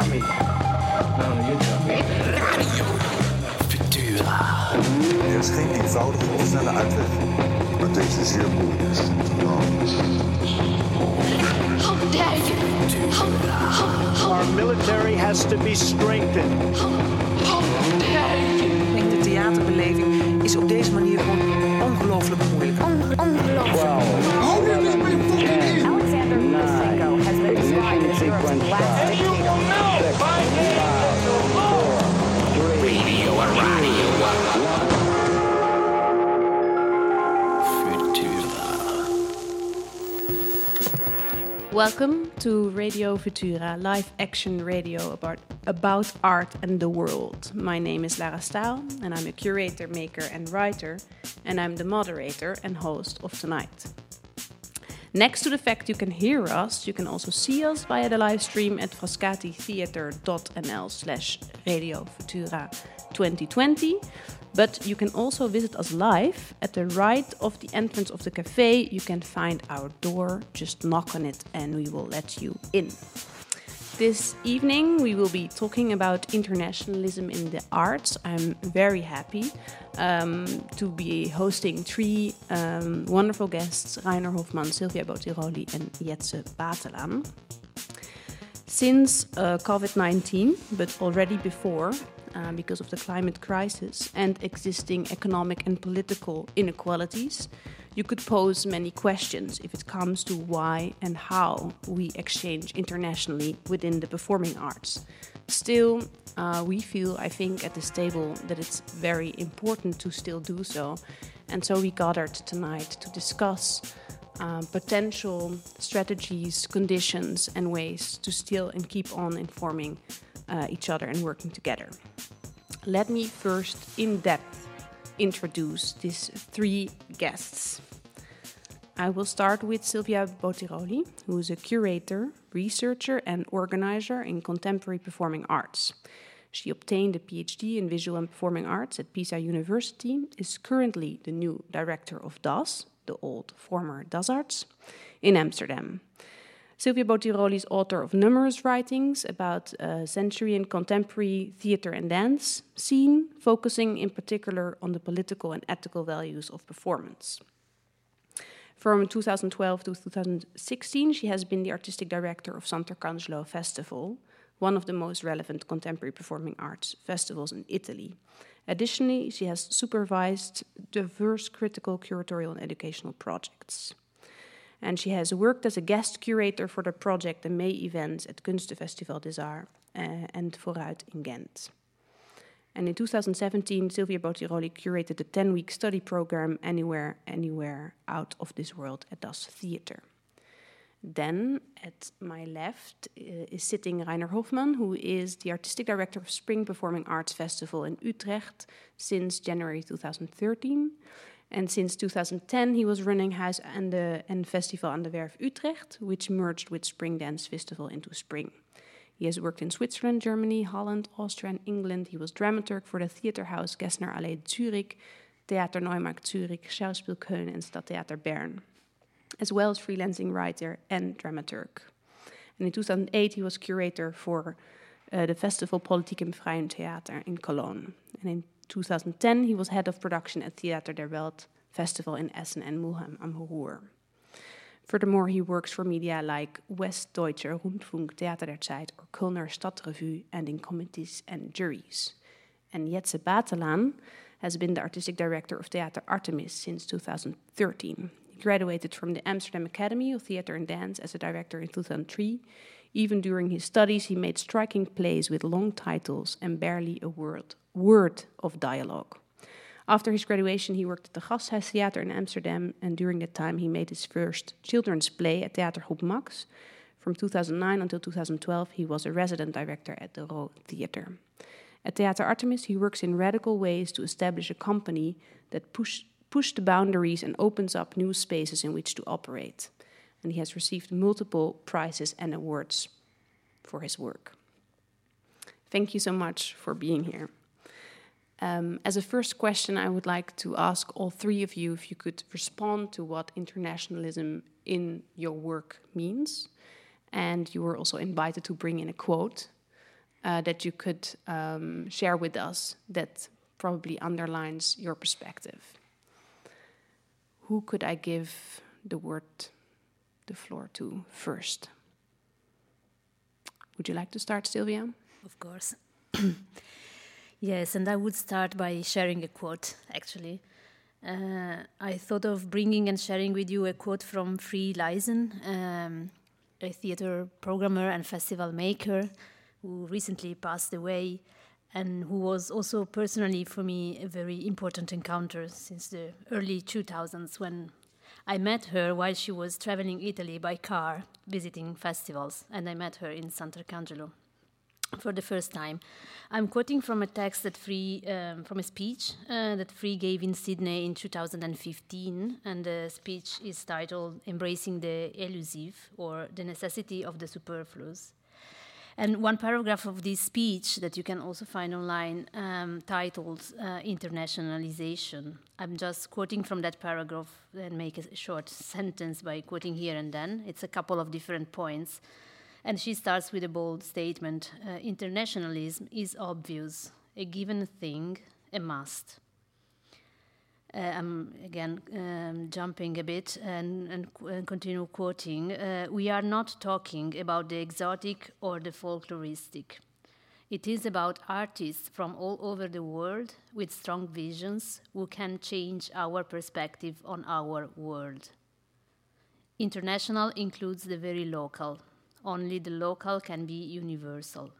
got me. No, you got me. Futura. Er is geen eenvoudige of snelle uitweg. Maar deze is zeer moeilijk. How dare you? How, how, how, Our military has to be strengthened. how dare you? De theaterbeleving is op deze manier gewoon ongelooflijk moeilijk. Alexander Welcome to Radio Futura, live action radio about, about art and the world. My name is Lara Staal, and I'm a curator, maker, and writer, and I'm the moderator and host of tonight. Next to the fact you can hear us, you can also see us via the live stream at frascatitheater.nl slash Radio Futura 2020. But you can also visit us live at the right of the entrance of the cafe. You can find our door, just knock on it, and we will let you in. This evening, we will be talking about internationalism in the arts. I'm very happy um, to be hosting three um, wonderful guests Rainer Hofmann, Silvia Bottiroli, and Jetse Batelaan. Since uh, COVID 19, but already before, uh, because of the climate crisis and existing economic and political inequalities, you could pose many questions if it comes to why and how we exchange internationally within the performing arts. Still, uh, we feel, I think, at this table that it's very important to still do so. And so we gathered tonight to discuss uh, potential strategies, conditions, and ways to still and keep on informing uh, each other and working together. Let me first, in depth, introduce these three guests. I will start with Silvia Bottiroli, who is a curator, researcher, and organizer in contemporary performing arts. She obtained a PhD in visual and performing arts at Pisa University, is currently the new director of DAS, the old former DAS Arts, in Amsterdam. Silvia Bottiroli is author of numerous writings about uh, century and contemporary theater and dance scene, focusing in particular on the political and ethical values of performance. From 2012 to 2016, she has been the artistic director of Santarcangelo Festival, one of the most relevant contemporary performing arts festivals in Italy. Additionally, she has supervised diverse critical, curatorial, and educational projects and she has worked as a guest curator for the project The May events at Kunstenfestivaldesarts uh, and Vooruit in Ghent. And in 2017, Silvia Bottiroli curated the 10 week study program Anywhere, Anywhere Out of This World at Das Theater. Then at my left uh, is sitting Rainer Hofmann, who is the artistic director of Spring Performing Arts Festival in Utrecht since January 2013. And since 2010, he was running Huis and the and Festival aan de Werf Utrecht, which merged with Spring Dance Festival into Spring. He has worked in Switzerland, Germany, Holland, Austria, and England. He was dramaturg for the theater house Gessner Allee Zurich, Theater Neumarkt Zurich, Schauspiel Köln, and Stadttheater Bern, as well as freelancing writer and dramaturg. And in 2008, he was curator for uh, the festival Politik im Freien Theater in Cologne. And in 2010, he was head of production at Theater der Welt Festival in Essen and Mulheim am Ruhr. Furthermore, he works for media like Westdeutscher Rundfunk, Theater der Zeit, or Kölner Stadtrevue, and in committees and juries. And Jetse Batelaan has been the artistic director of Theater Artemis since 2013. He graduated from the Amsterdam Academy of Theater and Dance as a director in 2003. Even during his studies, he made striking plays with long titles and barely a word, word of dialogue. After his graduation, he worked at the Gasthuis Theater in Amsterdam, and during that time, he made his first children's play at Theatergroep Max. From 2009 until 2012, he was a resident director at the Ro Theater. At Theater Artemis, he works in radical ways to establish a company that push, push the boundaries and opens up new spaces in which to operate. And he has received multiple prizes and awards for his work. Thank you so much for being here. Um, as a first question, I would like to ask all three of you if you could respond to what internationalism in your work means. And you were also invited to bring in a quote uh, that you could um, share with us that probably underlines your perspective. Who could I give the word, the floor to first? Would you like to start, Silvia? Of course. yes, and I would start by sharing a quote, actually. Uh, I thought of bringing and sharing with you a quote from Frie Leysen, um, a theater programmer and festival maker who recently passed away and who was also personally for me a very important encounter since the early 2000s when I met her while she was traveling Italy by car visiting festivals and I met her in Santarcangelo for the first time. I'm quoting from a text that Frie, um, from a speech uh, that Frie gave in Sydney in 2015, and the speech is titled Embracing the Elusive or the Necessity of the Superfluous. And one paragraph of this speech that you can also find online, um, titled uh, Internationalization. I'm just quoting from that paragraph and make a short sentence by quoting here and then. It's a couple of different points. And she starts with a bold statement uh, Internationalism is obvious, a given thing, a must. Uh, I'm again um, jumping a bit and, and, and continue quoting. Uh, we are not talking about the exotic or the folkloristic. It is about artists from all over the world with strong visions who can change our perspective on our world. International includes the very local. Only the local can be universal.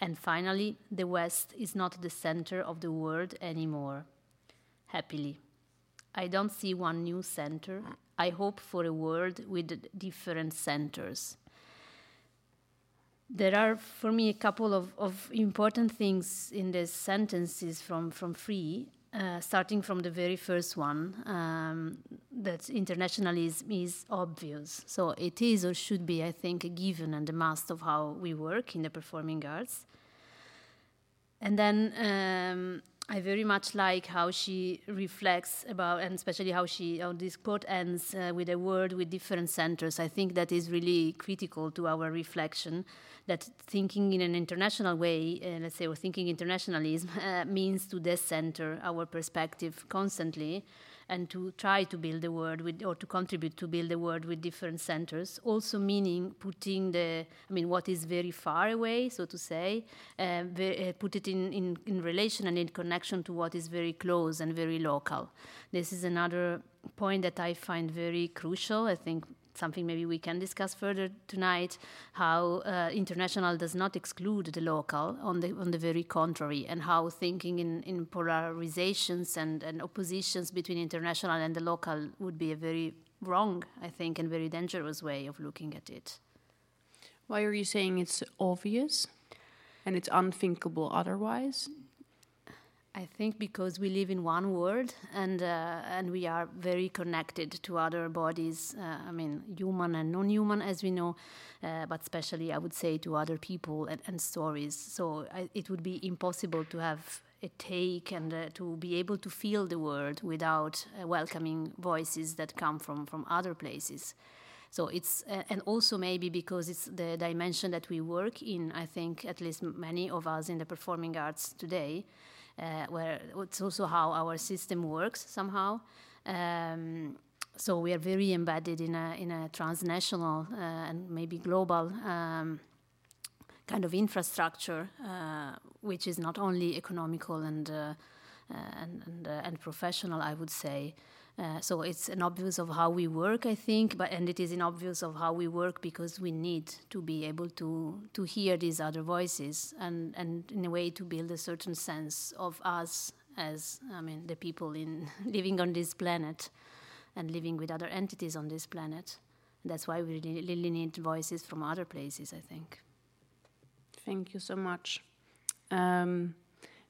And finally, the West is not the center of the world anymore happily. I don't see one new center. I hope for a world with different centers. There are, for me, a couple of, of important things in the sentences from, from Frie, uh, starting from the very first one, um, that internationalism is obvious. So it is or should be, I think, a given and a must of how we work in the performing arts. And then um, I very much like how she reflects about, and especially how she, how this quote ends uh, with a word with different centers. I think that is really critical to our reflection. That thinking in an international way, uh, let's say, or thinking internationalism, uh, means to decenter our perspective constantly and to try to build a world with, or to contribute to build a world with different centers, also meaning putting the, I mean, what is very far away, so to say, uh, uh, put it in, in, in relation and in connection to what is very close and very local. This is another point that I find very crucial. I think something maybe we can discuss further tonight how uh, international does not exclude the local on the on the very contrary and how thinking in, in polarizations and, and oppositions between international and the local would be a very wrong i think and very dangerous way of looking at it. Why are you saying it's obvious and it's unthinkable otherwise I think because we live in one world and uh, and we are very connected to other bodies. Uh, I mean, human and non-human, as we know, uh, but especially I would say to other people and, and stories. So I, it would be impossible to have a take and uh, to be able to feel the world without uh, welcoming voices that come from from other places. So it's uh, and also maybe because it's the dimension that we work in. I think at least many of us in the performing arts today uh, where it's also how our system works somehow. Um, so we are very embedded in a in a transnational uh, and maybe global um, kind of infrastructure, uh, which is not only economical and uh, and and, uh, and, professional, I would say. Uh, so it's an obvious of how we work, I think, but and it is an obvious of how we work because we need to be able to to hear these other voices and and in a way to build a certain sense of us as I mean the people in living on this planet and living with other entities on this planet. That's why we really, need voices from other places, I think. Thank you so much. Um,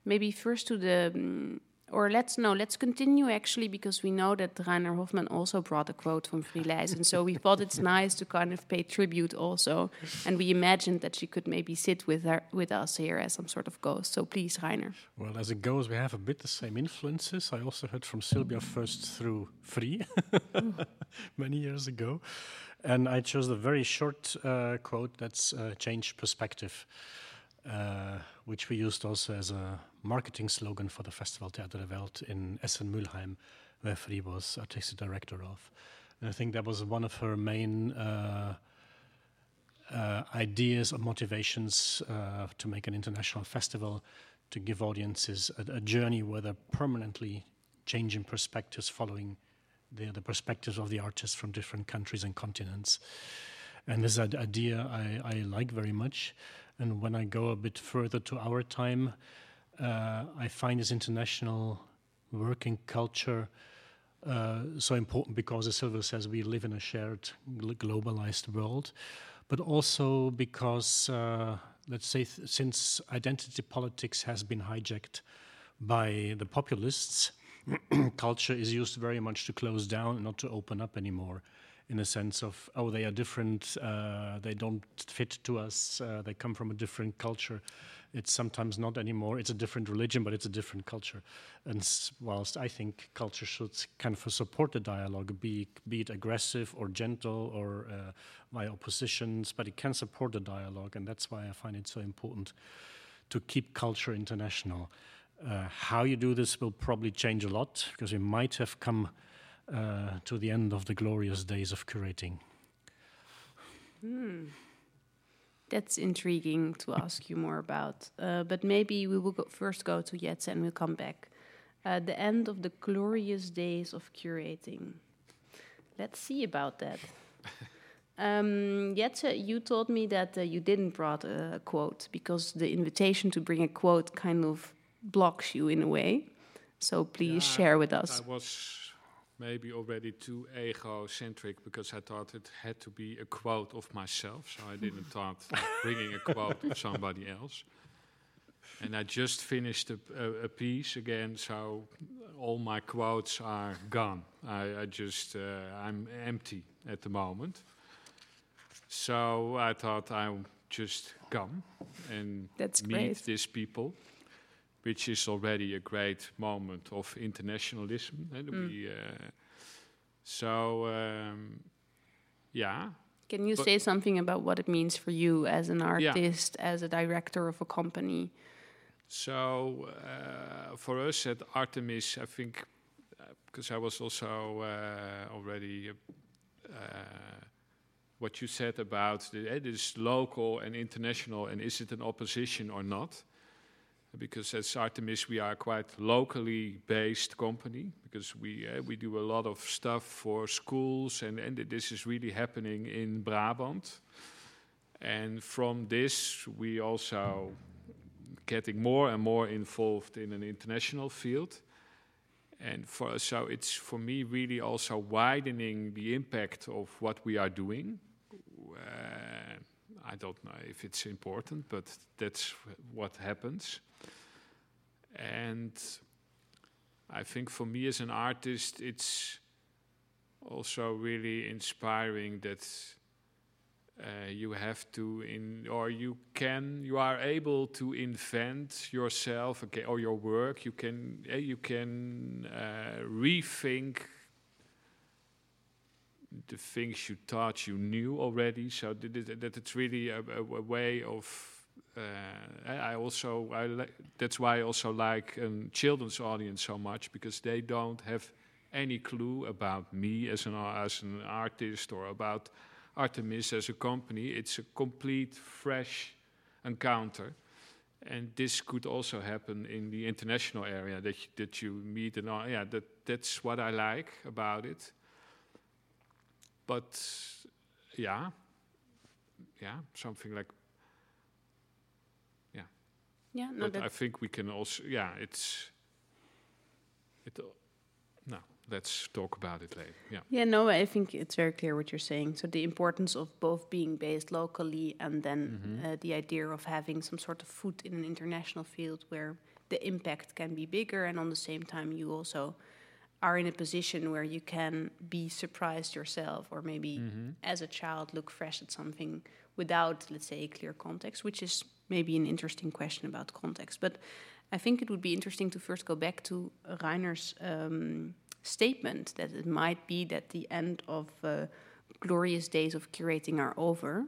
maybe first to the. Or let's no, let's continue actually because we know that Rainer Hofmann also brought a quote from Friese, and so we thought it's nice to kind of pay tribute also, and we imagined that she could maybe sit with her with us here as some sort of ghost. So please, Rainer. Well, as it goes, we have a bit the same influences. I also heard from Silvia first through Frie many years ago, and I chose a very short uh, quote that's uh, change perspective. uh, which we used also as a marketing slogan for the Festival Theater der Welt in Essen-Mülheim, where Frie was artistic director of. And I think that was one of her main uh, uh, ideas or motivations uh, to make an international festival, to give audiences a, a journey where they're permanently changing perspectives following the, the perspectives of the artists from different countries and continents. And this idea I, I like very much. And when I go a bit further to our time, uh, I find this international working culture uh, so important because, as Silvia says, we live in a shared globalized world, but also because, uh, let's say, since identity politics has been hijacked by the populists, culture is used very much to close down and not to open up anymore in a sense of oh they are different uh, they don't fit to us uh, they come from a different culture it's sometimes not anymore it's a different religion but it's a different culture and whilst i think culture should kind of support the dialogue be, be it aggressive or gentle or uh, via oppositions but it can support the dialogue and that's why i find it so important to keep culture international uh, how you do this will probably change a lot because we might have come uh, to the end of the glorious days of curating. Hmm. That's intriguing to ask you more about. Uh, but maybe we will go first go to Jetse and we'll come back. Uh, the end of the glorious days of curating. Let's see about that. um, you told me that uh, you didn't brought a quote because the invitation to bring a quote kind of blocks you in a way. So please Yeah, share with us. I was maybe already too egocentric because I thought it had to be a quote of myself, so I didn't thought bringing a quote of somebody else. And I just finished a, a, a piece again, so all my quotes are gone. I, I just uh, I'm empty at the moment. So I thought I'll just come and That's meet great. these people which is already a great moment of internationalism. eh, Mm. we, uh, so, um, yeah. Can you But- say something about what it means for you as an Yeah. artist, as a director of a company? So, uh, for us at Artemis, I think, because I was also uh, already uh, what you said about the, eh, this local and international, and is it an opposition or not? Because as Artemis we are quite locally based company because we uh, we do a lot of stuff for schools and and this is really happening in Brabant. And from this we also getting more and more involved in an international field. And for so it's for me really also widening the impact of what we are doing. Uh, I don't know if it's important, but that's what happens. And I think for me as an artist, it's also really inspiring that uh, you have to in or you can you are able to invent yourself okay, or your work you can uh, you can uh, rethink the things you thought you knew already. So that, that it's really a, a, a way of. Uh, I also I li- that's why I also like a children's audience so much because they don't have any clue about me as an as an artist or about Artemis as a company. It's a complete fresh encounter. And this could also happen in the international area that you, that you meet and all. Yeah, that that's what I like about it but yeah, yeah, something like yeah. Yeah, no, but I think we can also yeah, it's it. uh, No, let's talk about it later. Yeah. Yeah, no, I think it's very clear what you're saying. So the importance of both being based locally and then Mhm. uh, the idea of having some sort of foot in an international field where the impact can be bigger, and on the same time you also are in a position where you can be surprised yourself, or maybe Mhm. as a child look fresh at something without, let's say, a clear context, which is maybe an interesting question about context. But I think it would be interesting to first go back to Rainer's um, statement that it might be that the end of uh, glorious days of curating are over.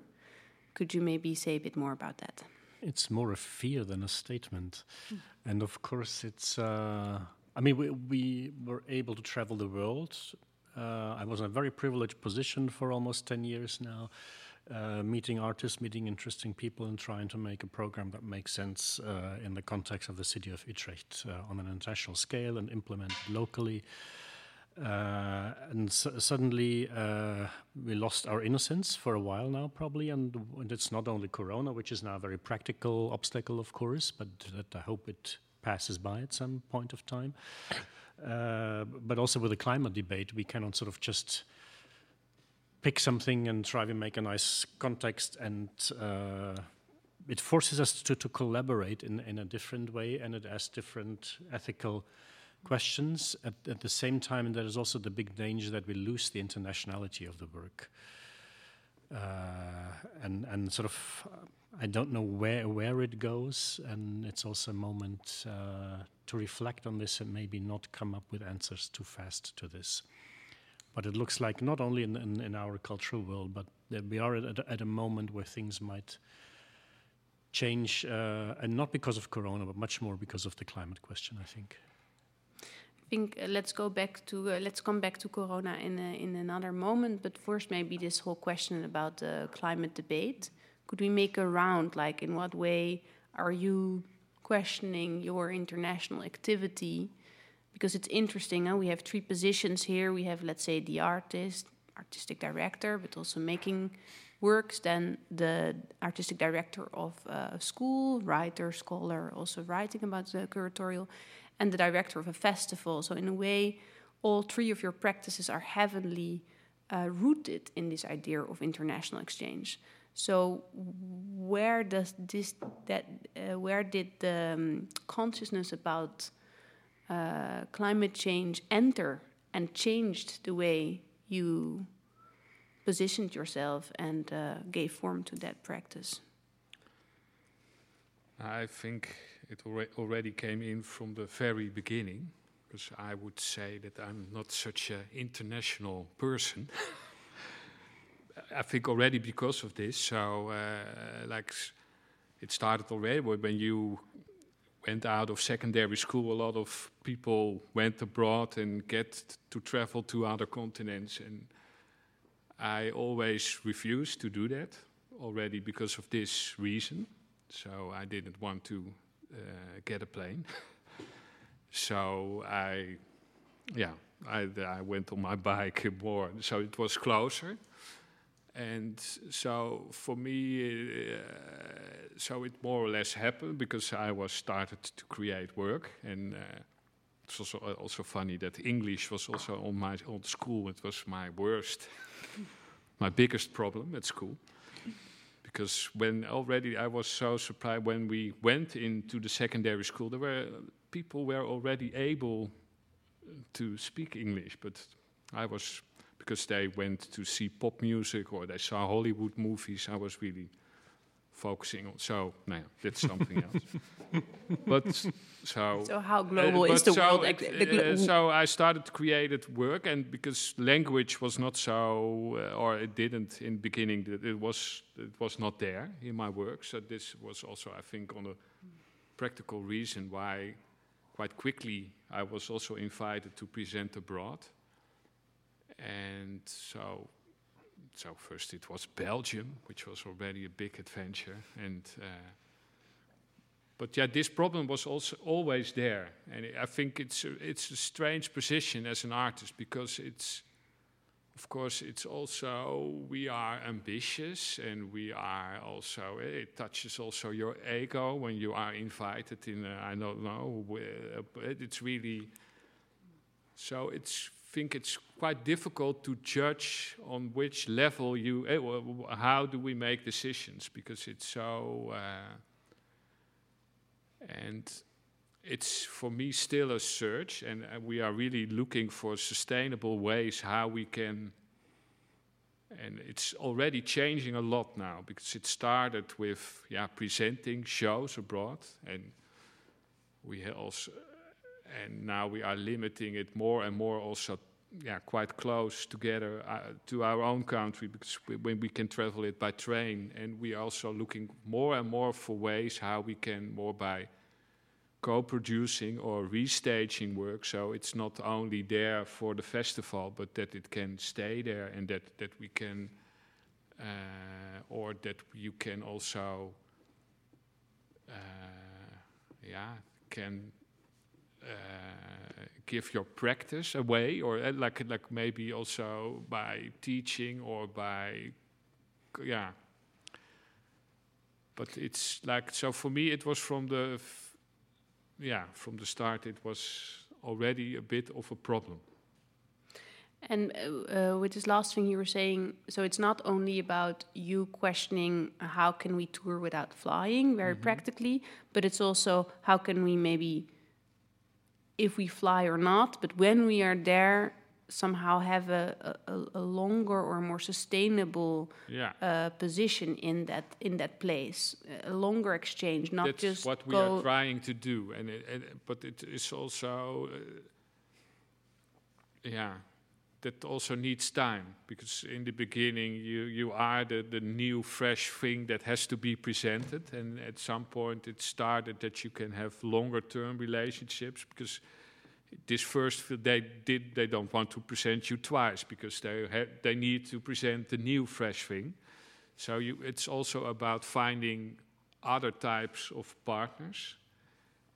Could you maybe say a bit more about that? it's more a fear than a statement. Mm. And of course, it's. Uh, I mean, we, we were able to travel the world. Uh, I was in a very privileged position for almost 10 years now, uh, meeting artists, meeting interesting people, and trying to make a program that makes sense uh, in the context of the city of Utrecht uh, on an international scale and implemented locally. Uh, and suddenly uh, we lost our innocence for a while now, probably. And, and, it's not only Corona, which is now a very practical obstacle, of course, but that I hope it passes by at some point of time. Uh, but also with the climate debate, we cannot sort of just pick something and try to make a nice context and uh, it forces us to, to collaborate in, in a different way and it has different ethical questions. At, at the same time, and there is also the big danger that we lose the internationality of the work. Uh, and, and sort of, I don't know where, where it goes, and it's also a moment uh, to reflect on this and maybe not come up with answers too fast to this. But it looks like not only in, in, in our cultural world, but we are at, at, a moment where things might change, uh, and not because of Corona, but much more because of the climate question, I think I think uh, let's go back to uh, let's come back to Corona in in another moment. But first, maybe this whole question about the climate debate. Could we make a round? Like, in what way are you questioning your international activity? Because it's interesting. Huh? We have three positions here. We have, let's say, the artist, artistic director, but also making works. Then the artistic director of a school, writer, scholar, also writing about the curatorial and the director of a festival. So, in a way, all three of your practices are heavily uh, rooted in this idea of international exchange. So, where does this that uh, where did the um, consciousness about uh, climate change enter and changed the way you positioned yourself and uh, gave form to that practice? I think it already came in from the very beginning, because I would say that I'm not such an international person. I think already because of this. So, uh, like, it started already when you went out of secondary school. A lot of people went abroad and get to travel to other continents, and I always refused to do that already because of this reason. So I didn't want to uh, get a plane. so I, yeah, I, I went on my bike more. So it was closer. And so for me, uh, so it more or less happened because I was started to create work, and uh, it's also also funny that English was also on my on school. It was my worst, my biggest problem at school because when already I was so surprised when we went into the secondary school, there were people were already able to speak English, but I was because they went to see pop music or they saw Hollywood movies. I was really focusing on. So, no, that's something else. But so. So how global uh, is the so world? It, uh, so I started to create work, and because language was not so, uh, or it didn't in the beginning, it was it was not there in my work. So this was also, I think, on a practical reason why, quite quickly, I was also invited to present abroad, and so so first it was Belgium, which was already a big adventure, and uh, but yeah, this problem was also always there, and I think it's a, it's a strange position as an artist because it's, of course, it's also we are ambitious and we are also it touches also your ego when you are invited in I don't know it's really so it's think it's quite difficult to judge on which level you, uh, how do we make decisions because it's so, uh, and it's for me still a search, and uh, we are really looking for sustainable ways how we can. And it's already changing a lot now because it started with yeah presenting shows abroad, and we also and now we are limiting it more and more also yeah, quite close together uh, to our own country because we, when we can travel it by train, and we are also looking more and more for ways how we can more by co-producing or restaging work. So it's not only there for the festival, but that it can stay there, and that that we can, uh, or that you can also, uh, yeah, can uh, give your practice away, or uh, like like maybe also by teaching or by yeah. But it's like so for me, it was from the yeah from the start. It was already a bit of a problem. And uh, uh, with this last thing you were saying, so it's not only about you questioning how can we tour without flying, very practically, but it's also how can we maybe, if we fly or not, but when we are there, somehow have a, a, a longer or more sustainable Yeah. uh, position in that in that place, a longer exchange, not That's just what we are trying to do, and, it, and but it is also, uh, yeah, that also needs time because in the beginning you you are the the new fresh thing that has to be presented, and at some point it started that you can have longer term relationships because. This first, they did. They don't want to present you twice because they ha- they need to present the new fresh thing. So you, it's also about finding other types of partners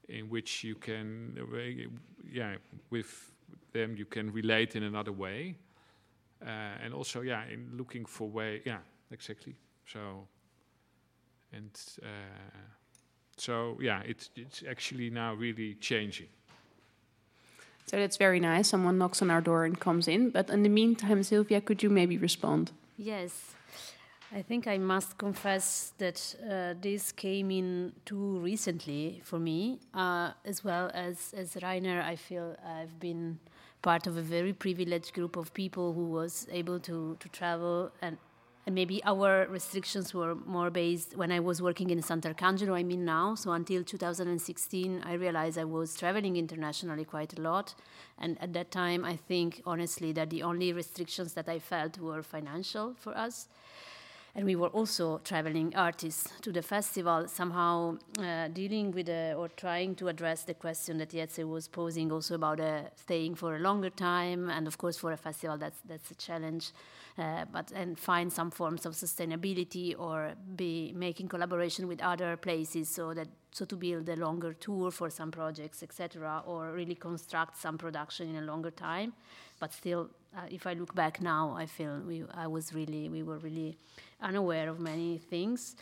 in which you can, uh, yeah, with them you can relate in another way, uh, and also, yeah, in looking for way, yeah, exactly. So, and uh, so, yeah, it's it's actually now really changing. So that's very nice. Someone knocks on our door and comes in. But in the meantime, Silvia, could you maybe respond? Yes. I think I must confess that uh, this came in too recently for me, uh, as well as as Rainer. I feel I've been part of a very privileged group of people who was able to to travel and. And maybe our restrictions were more based when I was working in Santarcangelo, I mean now. So until 2016, I realized I was traveling internationally quite a lot. And at that time, I think honestly that the only restrictions that I felt were financial for us and we were also traveling artists to the festival, somehow uh, dealing with the, or trying to address the question that Jetse was posing also about uh, staying for a longer time, and of course for a festival that's that's a challenge, uh, but and find some forms of sustainability or be making collaboration with other places so that so to build a longer tour for some projects, etc., or really construct some production in a longer time, but still. Uh, if I look back now, I feel we, I was really, we were really unaware of many things.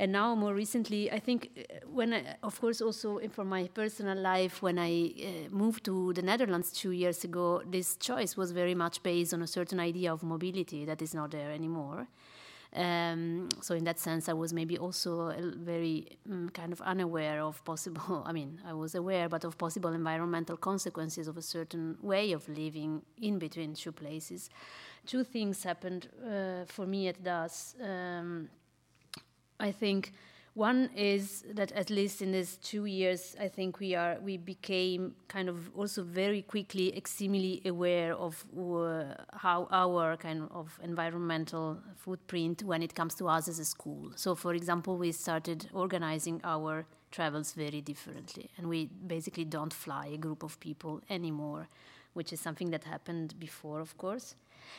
And now, more recently, I think uh, when, I, of course, also for my personal life, when I uh, moved to the Netherlands two years ago, this choice was very much based on a certain idea of mobility that is not there anymore. Um, so in that sense, I was maybe also very um, kind of unaware of possible. I mean, I was aware, but of possible environmental consequences of a certain way of living in between two places. Two things happened uh, for me at DAS. Um, I think one is that at least in these two years, I think we are we became kind of also very quickly extremely aware of uh, how our kind of environmental footprint when it comes to us as a school. So, for example, we started organizing our travels very differently, and we basically don't fly a group of people anymore, which is something that happened before, of course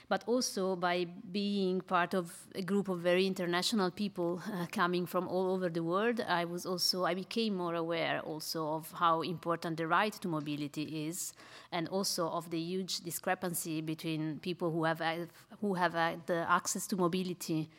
but also by being part of a group of very international people uh, coming from all over the world i was also i became more aware also of how important the right to mobility is and also of the huge discrepancy between people who have who have uh, the access to mobility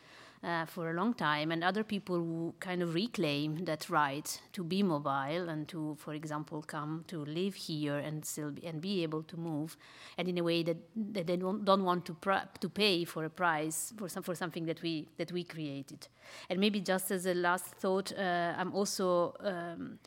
uh, for a long time, and other people who kind of reclaim that right to be mobile and to, for example, come to live here and still be, and be able to move, and in a way that, that they don't, don't want to to pay for a price for some for something that we that we created. And maybe just as a last thought, uh, I'm also. Um,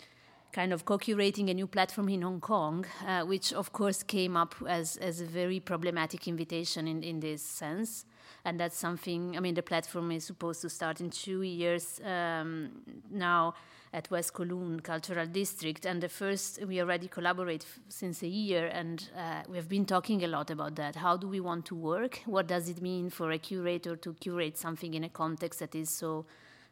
kind of co-curating a new platform in Hong Kong, uh, which of course came up as, as a very problematic invitation in, in this sense. And that's something, I mean, the platform is supposed to start in two years um, now. at West Kowloon Cultural District. And the first, we already collaborate since a year, and uh, we have been talking a lot about that. How do we want to work? What does it mean for a curator to curate something in a context that is so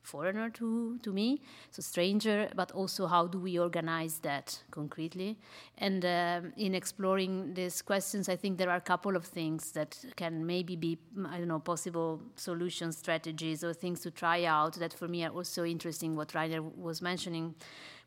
foreigner to, to me, so stranger, but also how do we organize that concretely? And um, in exploring these questions, I think there are a couple of things that can maybe be, mm, I don't know, possible solution strategies or things to try out that for me are also interesting. What Rainer was mentioning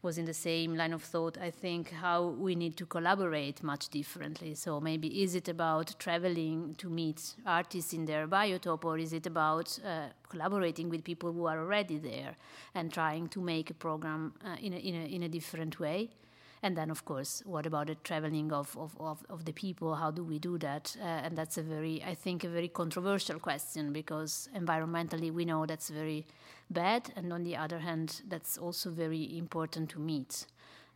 was in the same line of thought. I think how we need to collaborate much differently. So maybe is it about traveling to meet artists in their biotope, or is it about uh, collaborating with people who are already there and trying to make a program uh, in, a, in, a, in a different way? And then, of course, what about the traveling of, of, of, of the people? How do we do that? Uh, and that's a very, I think, a very controversial question because environmentally we know that's very bad. And on the other hand, that's also very important to meet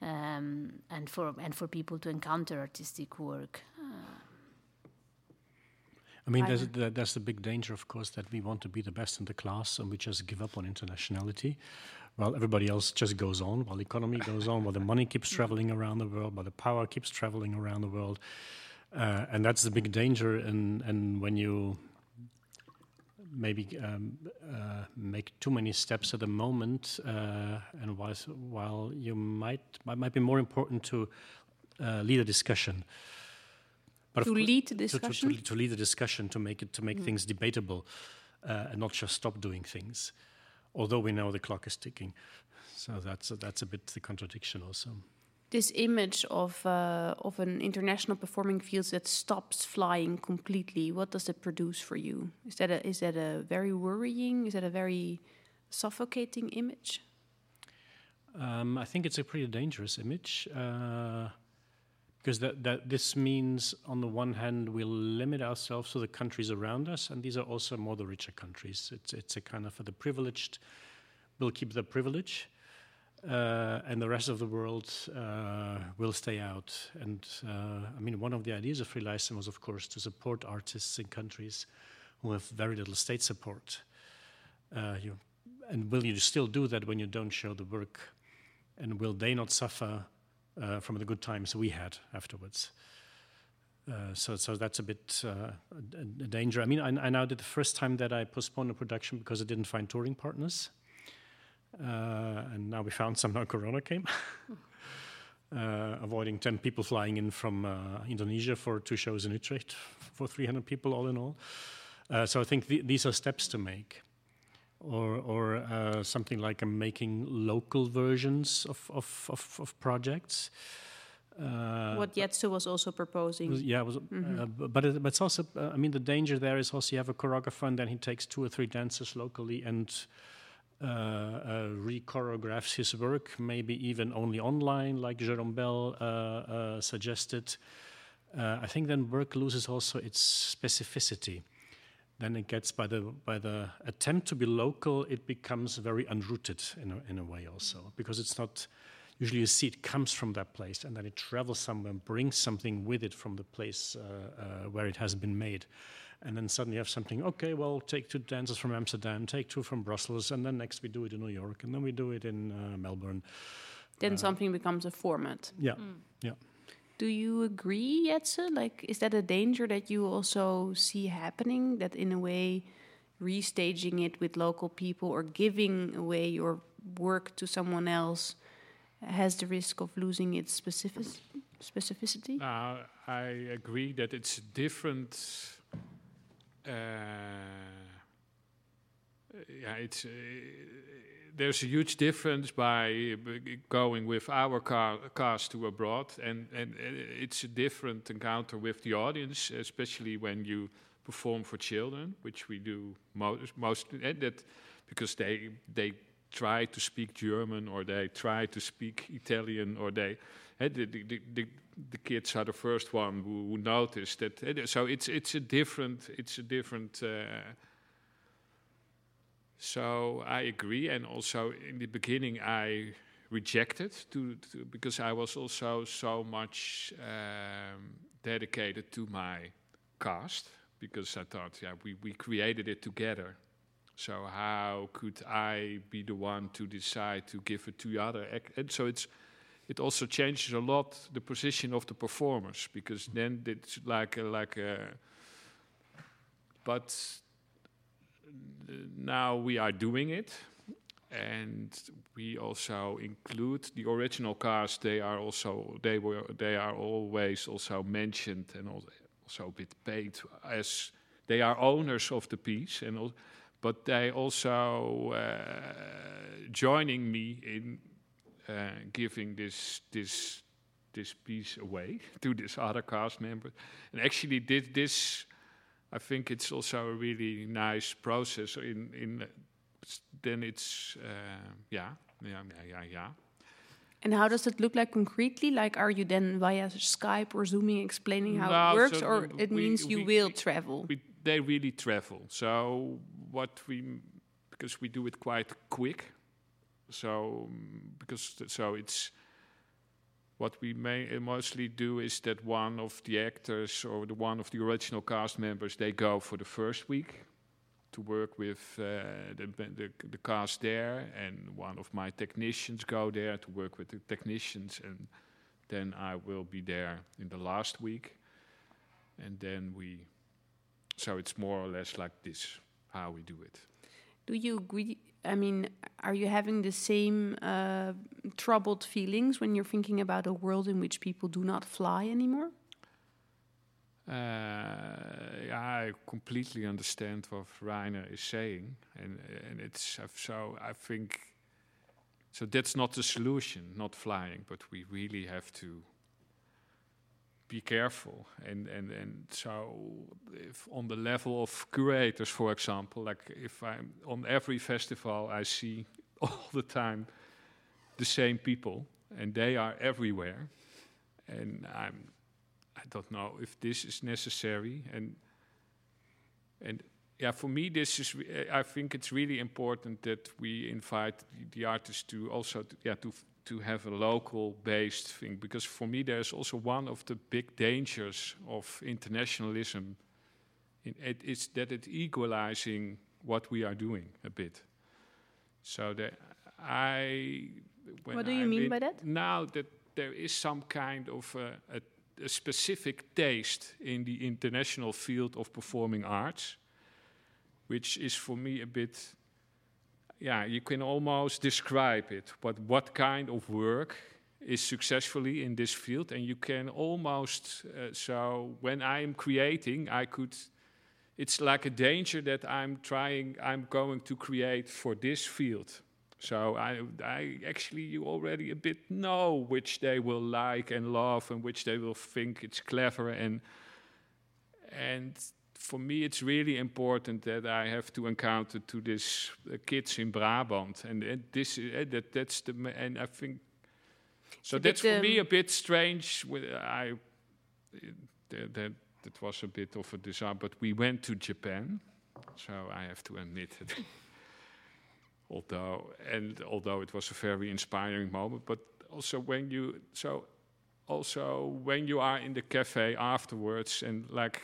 um, and, for, and for people to encounter artistic work. I mean, there's, Rainer. the, that's the big danger, of course, that we want to be the best in the class and we just give up on internationality, while everybody else just goes on, while the economy goes on, while the money keeps traveling around the world, while the power keeps traveling around the world. Uh, and that's the big danger. And, and when you maybe um, uh, make too many steps at the moment, uh, and while, while you might, might might be more important to uh, lead a discussion. But To lead the to- to- to, discussion? to lead the discussion, to make it to make things debatable, uh, and not just stop doing things. Although we know the clock is ticking, so that's a, that's a bit the contradiction also. This image of uh, of an international performing field that stops flying completely. What does it produce for you? Is that a is that a very worrying? Is that a very suffocating image? Um, I think it's a pretty dangerous image uh, because that, that this means, on the one hand, we'll limit ourselves to the countries around us, and these are also more the richer countries. It's it's a kind of for the privileged will keep the privilege, uh, and the rest of the world uh, will stay out. And uh, I mean, one of the ideas of Frie Leysen was, of course, to support artists in countries who have very little state support. Uh, you, and will you still do that when you don't show the work? And will they not suffer uh, from the good times we had afterwards? Uh, so, so that's a bit uh, a, a danger. I mean, I, I now did the first time that I postponed a production because I didn't find touring partners, uh, and now we found some. Now Corona came, uh, avoiding ten people flying in from uh, Indonesia for two shows in Utrecht for 300 people all in all. So I think th- these are steps to make or or uh, something like uh, making local versions of of, of, of projects. Uh, what Jetse was also proposing. was- yeah, was, uh, but it, but it's also uh, I mean the danger there is also you have a choreographer and then he takes two or three dancers locally and uh, uh, re-choreographs his work, maybe even only online, like Jérôme Bel uh, uh, suggested. Uh, I think then work loses also its specificity then it gets by the by the attempt to be local it becomes very unrooted in a, in a way also because it's not usually you see it comes from that place and then it travels somewhere and brings something with it from the place uh, uh, where it has been made. And then suddenly you have something okay well take two dancers from amsterdam take two from brussels and then next we do it in new york and then we do it in uh, melbourne. Then something becomes a format. yeah yeah Do you agree, Jetse? Like, is that a danger that you also see happening? That in a way, restaging it with local people or giving away your work to someone else has the risk of losing its specific specificity? Now, I agree that it's different. Uh, yeah, it's uh, there's a huge difference by going with our ca- cast to abroad, and and uh, it's a different encounter with the audience, especially when you perform for children, which we do most most that because they they try to speak German or they try to speak Italian or they eh, the, the, the, the, the kids are the first one who, who notice that eh, so it's it's a different it's a different uh, so I agree and also in the beginning I rejected to, to because I was also so much um, dedicated to my cast because I thought yeah we, we created it together So how could I be the one to decide to give it to the other? And so it's it also changes a lot the position of the performers because then it's like a, like a. But now we are doing it, and we also include the original cast. They are also they were they are always also mentioned and also a bit paid as they are owners of the piece and al- but they also uh, joining me in uh, giving this this this piece away to this other cast member and actually did this I think it's also a really nice process in in then it's uh, yeah yeah yeah yeah yeah And how does it look like concretely? Like, are you then via Skype or Zooming explaining how No, it works, so or w- it we- means you we- will we- travel? we, they really travel. So what we because we do it quite quick. So because so it's what we may uh, mostly do is that one of the actors or the one of the original cast members they go for the first week to work with uh, the, the the cast there, and one of my technicians go there to work with the technicians, and then I will be there in the last week, and then we so it's more or less like this how we do it. Do you agree? I mean, are you having the same uh, troubled feelings when you're thinking about a world in which people do not fly anymore? Uh, I completely understand what Rainer is saying, and and it's so I think so that's not the solution, not flying, but we really have to be careful. And and and so if on the level of curators, for example, like if I'm on every festival, I see all the time the same people, and they are everywhere, and I'm I don't know if this is necessary. And and yeah for me this is I think it's really important that we invite the, the artists to also to, yeah to to have a local based thing because for me there's also one of the big dangers of internationalism in it is that it's equalizing what we are doing a bit so that I when What do you I'm mean by that? now that there is some kind of uh, a, a specific taste in the international field of performing arts, which is for me a bit, yeah, you can almost describe it. But what kind of work is successfully in this field, and you can almost uh, so when I'm creating, I could. It's like a danger that I'm trying. I'm going to create for this field. So I, I actually you already a bit know which they will like and love and which they will think it's clever and and for me it's really important that I have to encounter to this uh, kids in Brabant and, and this uh, that that's the ma- and I think so a that's bit, for me um, a bit strange with I that that that was a bit of a disaster but we went to Japan so I have to admit it. Although and although it was a very inspiring moment but also when you so also when you are in the cafe afterwards and like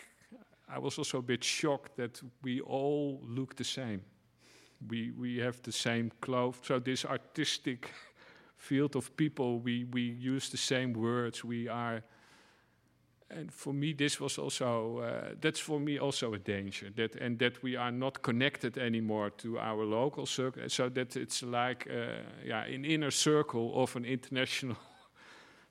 i was also a bit shocked that we all look the same. We we have the same clothes so this artistic field of people we we use the same words. We are and for me this was also uh, that's for me also a danger that and that we are not connected anymore to our local circle so that it's like uh, yeah an inner circle of an international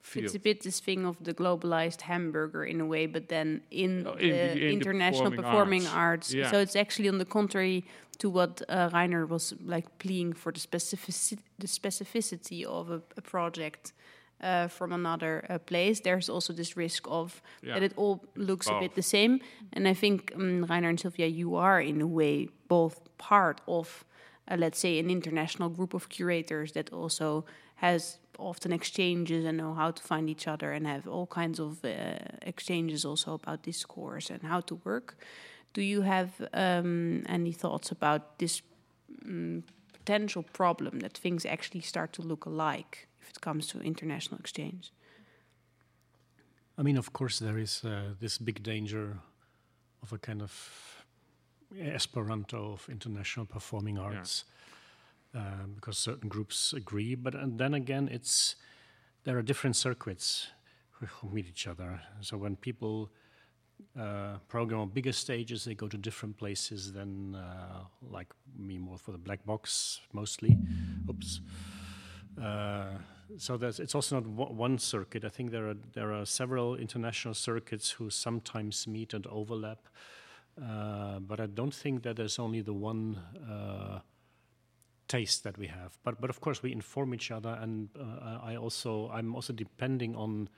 field It's a bit this thing of the globalized hamburger in a way, but then in, Oh, in the the- in the international performing performing, arts. arts. Yeah. So it's actually on the contrary to what uh, Rainer was like pleading for the specificity, the specificity of a, a project uh, from another uh, place. There's also this risk of Yeah. that it all looks a bit the same. And I think um, Rainer and Silvia, you are in a way both part of, uh, let's say, an international group of curators that also has often exchanges and know how to find each other and have all kinds of uh, exchanges also about discourse and how to work. Do you have um, any thoughts about this um, potential problem that things actually start to look alike if it comes to international exchange? I mean, of course, there is uh, this big danger of a kind of Esperanto of international performing arts, yeah. Uh, because certain groups agree. But and then again, it's there are different circuits who meet each other. So when people uh, program on bigger stages, they go to different places than uh, like me, more for the black box mostly. Oops. Uh, so it's also not one circuit. I think there are there are several international circuits who sometimes meet and overlap, uh, but I don't think that there's only the one uh, taste that we have. But but of course we inform each other, and uh, I also I'm also depending on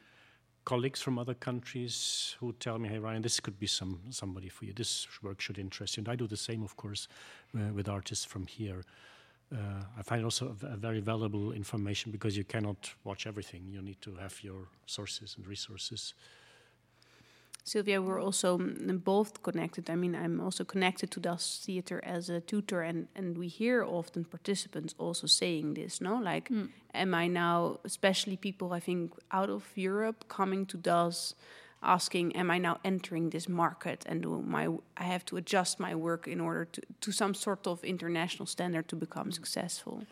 colleagues from other countries who tell me, "Hey Rainer, this could be some somebody for you. This work should interest you." And I do the same, of course, uh, with artists from here uh, I find also a, a very valuable information because you cannot watch everything. You need to have your sources and resources. Silvia, we're also both connected. I mean, I'm also connected to Das Theater as a tutor, and, and we hear often participants also saying this, no? Like, mm. am I now, especially people, I think, out of Europe coming to Das asking, am I now entering this market and do my I have to adjust my work in order to, to some sort of international standard to become successful?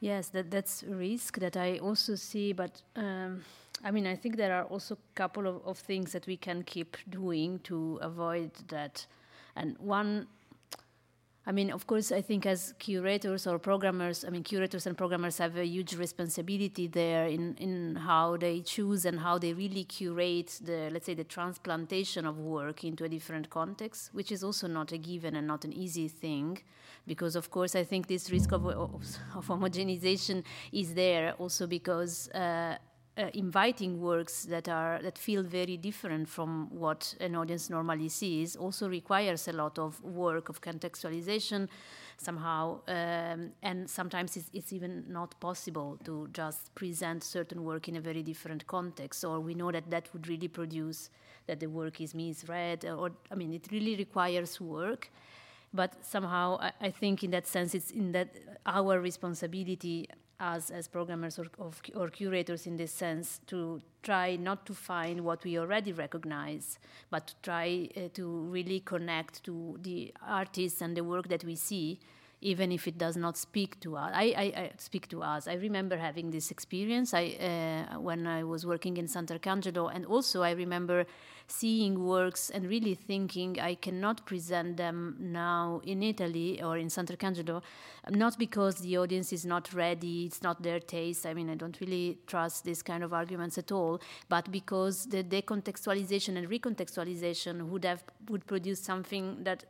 Yes, that that's a risk that I also see, but um, I mean I think there are also a couple of, of things that we can keep doing to avoid that. And one I mean, of course, I think as curators or programmers, I mean, curators and programmers have a huge responsibility there in, in how they choose and how they really curate the, let's say, the transplantation of work into a different context, which is also not a given and not an easy thing, because of course, I think this risk of, of, of homogenization is there also because uh, uh, inviting works that are that feel very different from what an audience normally sees also requires a lot of work of contextualization somehow um, and sometimes it's, it's, even not possible to just present certain work in a very different context. Or we know that that would really produce that the work is misread or i mean it really requires work. But somehow I, I think in that sense it's in that our responsibility us as programmers or, or, curators in this sense to try not to find what we already recognize, but to try uh, to really connect to the artists and the work that we see even if it does not speak to us. I, I, I speak to us. I remember having this experience I, uh, when I was working in Santarcangelo, and also I remember seeing works and really thinking I cannot present them now in Italy or in Santarcangelo, not because the audience is not ready, it's not their taste. I mean, I don't really trust these kind of arguments at all, but because the decontextualization and recontextualization would have would produce something that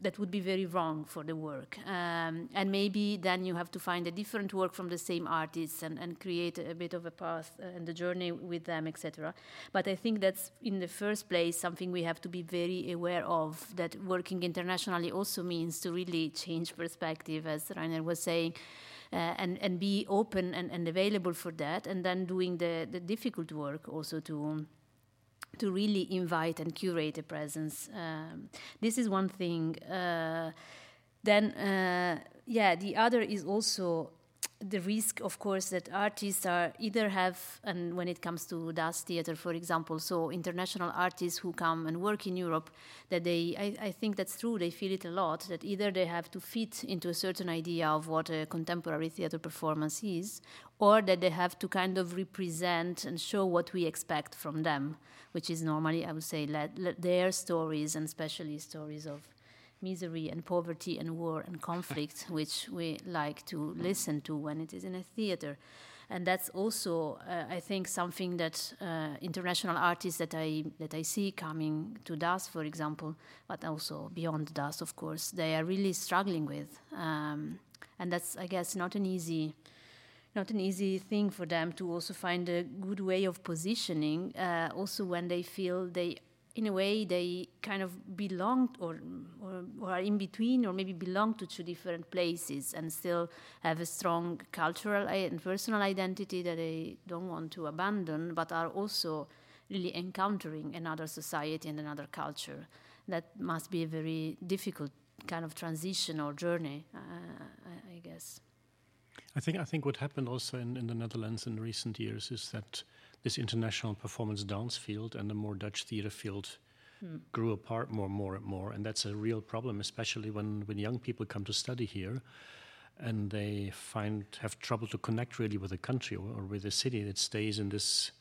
that would be very wrong for the work. Um, and maybe then you have to find a different work from the same artists and, and create a bit of a path uh, and the journey with them, etc. But I think that's in the first place something we have to be very aware of. That working internationally also means to really change perspective, as Rainer was saying. Uh, and and be open and, and available for that, and then doing the, the difficult work also to to really invite and curate a presence. Um, this is one thing. Uh, then, uh, yeah, the other is also the risk, of course, that artists are either have, and when it comes to Das Theater, for example, so international artists who come and work in Europe, that they, I, I, think that's true, they feel it a lot, that either they have to fit into a certain idea of what a contemporary theater performance is, or that they have to kind of represent and show what we expect from them, which is normally, I would say, let, let their stories, and especially stories of misery and poverty and war and conflict, which we like to listen to when it is in a theater. And that's also, uh, I think, something that uh, international artists that I that I see coming to Das, for example, but also beyond Das, of course, they are really struggling with. Um, and that's, I guess, not an easy not an easy thing for them to also find a good way of positioning, uh, also when they feel they in a way they kind of belong or, or, or are in between or maybe belong to two different places and still have a strong cultural and personal identity that they don't want to abandon but are also really encountering another society and another culture. That must be a very difficult kind of transition or journey uh, I, guess. I think I think what happened also in, in the Netherlands in recent years is that this international performance dance field and the more Dutch theater field grew apart more, and more, and more, and that's a real problem, especially when when young people come to study here, and they find have trouble to connect really with the country or, or with the city. that stays in this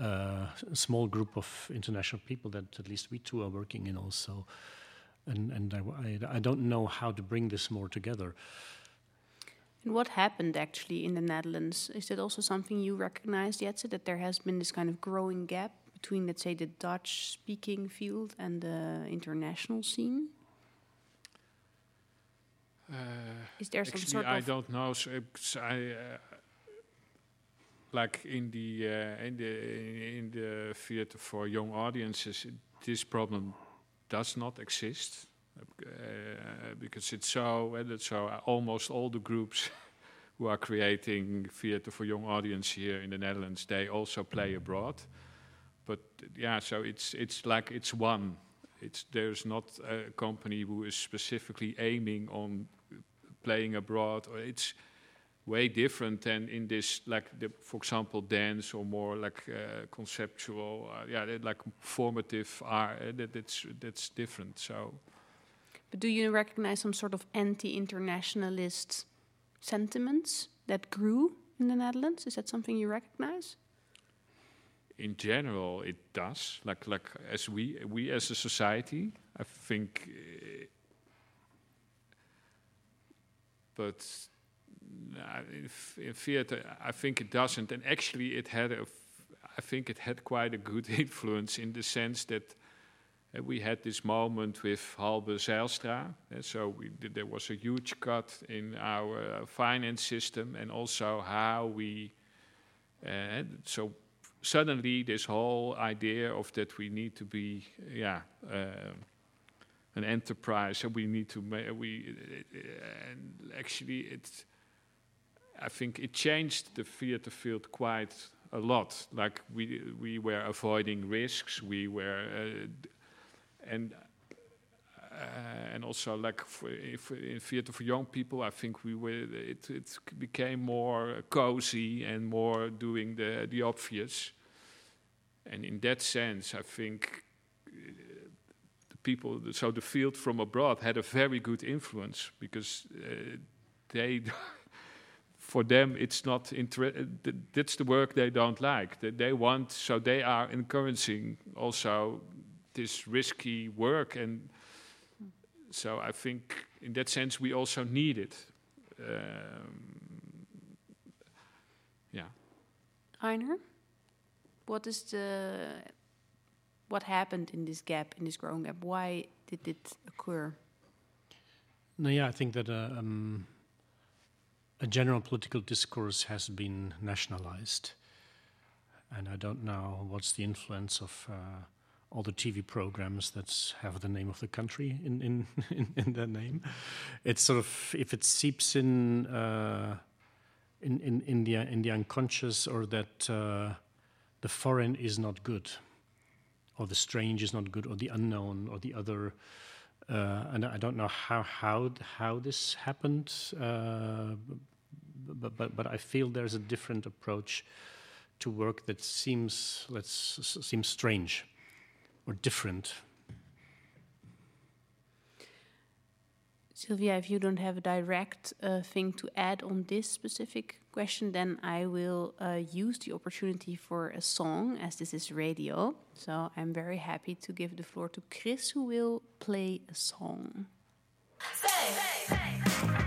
uh, small group of international people that at least we two are working in also, and and I, I, I don't know how to bring this more together. And what happened actually in the Netherlands? Is that also something you recognized yet? That there has been this kind of growing gap between, let's say, the Dutch speaking field and the international scene? Uh, Is there some actually, sort I don't know. So, it's- I uh, like in the uh, in the in the theater for young audiences, this problem does not exist uh, because it's so uh, that so almost all the groups who are creating theater for young audience here in the Netherlands they also play abroad. But yeah, so it's it's like it's one. It's there's not a company who is specifically aiming on playing abroad. Or it's way different than in this, like the, for example, dance or more like uh, conceptual, uh, yeah, like formative art. Uh, that, that's that's different. So But do you recognize some sort of anti-internationalist sentiments that grew in the Netherlands? Is that something you recognize? in general, it does. Like like as we we as a society, I think. Uh, but in, in theater, I think it doesn't. And actually, it had a. I think it had quite a good influence in the sense that we had this moment with Halbe Zijlstra. so we, th- there was a huge cut in our uh, finance system and also how we. Uh, so suddenly, this whole idea of that we need to be, yeah. Uh, an enterprise, and we need to ma- we and actually it. I think it changed the theater field quite a lot. Like we we were avoiding risks, we were, uh, and uh, and also like for, if, in theater for young people, I think we were it it became more cozy and more doing the the obvious. And in that sense, I think the people, so the field from abroad had a very good influence because uh, they, for them, it's not uh, that's the work they don't like. They, they want, so they are encouraging also this risky work, and so I think in that sense we also need it. Um, yeah. Rainer, what is the what happened in this gap, in this growing gap? Why did it occur? No, yeah, I think that uh, um, a general political discourse has been nationalized, and I don't know what's the influence of uh, all the TV programs that have the name of the country in in, in, their name. It's sort of if it seeps in. Uh, in, in, in, the, in the unconscious, or that uh, the foreign is not good, or the strange is not good, or the unknown, or the other. Uh, and I don't know how how how this happened, uh, but, but but I feel there's a different approach to work that seems let's seems strange or different. Silvia, if you don't have a direct uh, thing to add on this specific question, then I will uh, use the opportunity for a song, as this is radio. So I'm very happy to give the floor to Chris, who will play a song. Say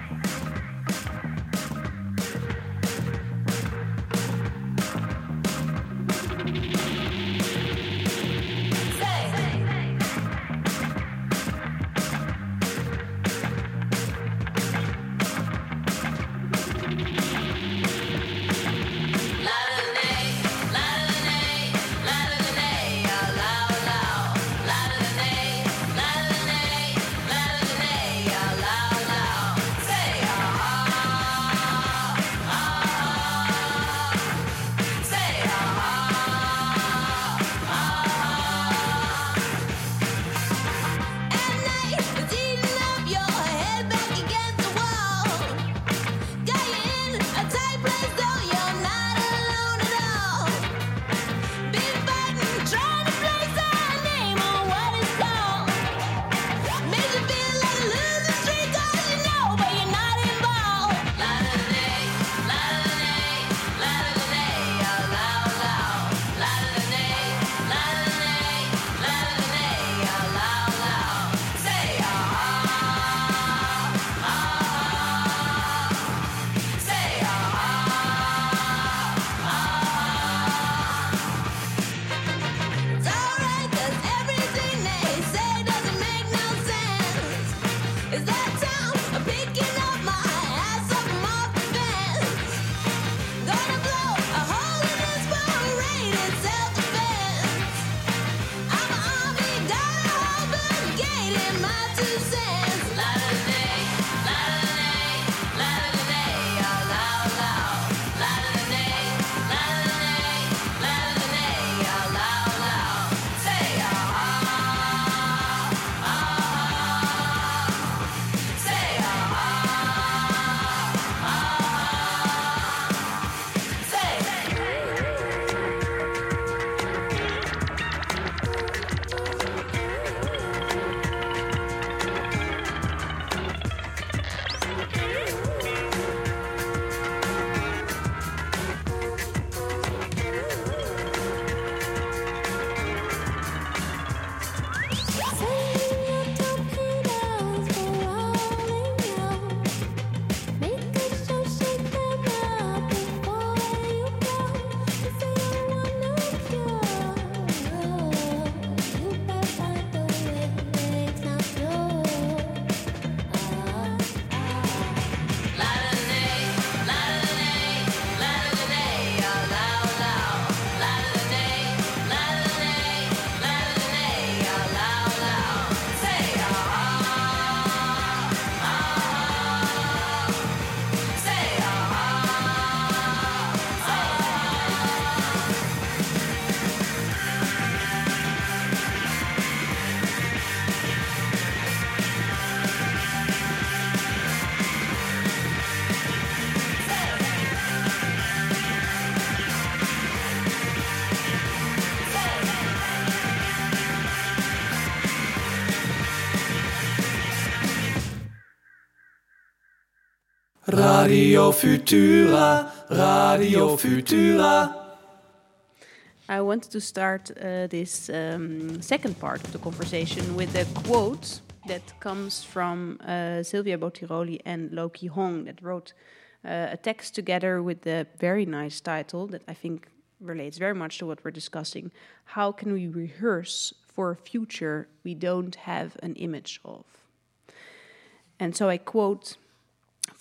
Radio Futura, Radio Futura. I wanted to start uh, this um, second part of the conversation with a quote that comes from uh, Silvia Bottiroli and Loki Hong that wrote uh, a text together with the very nice title that I think relates very much to what we're discussing. How can we rehearse for a future we don't have an image of? And so I quote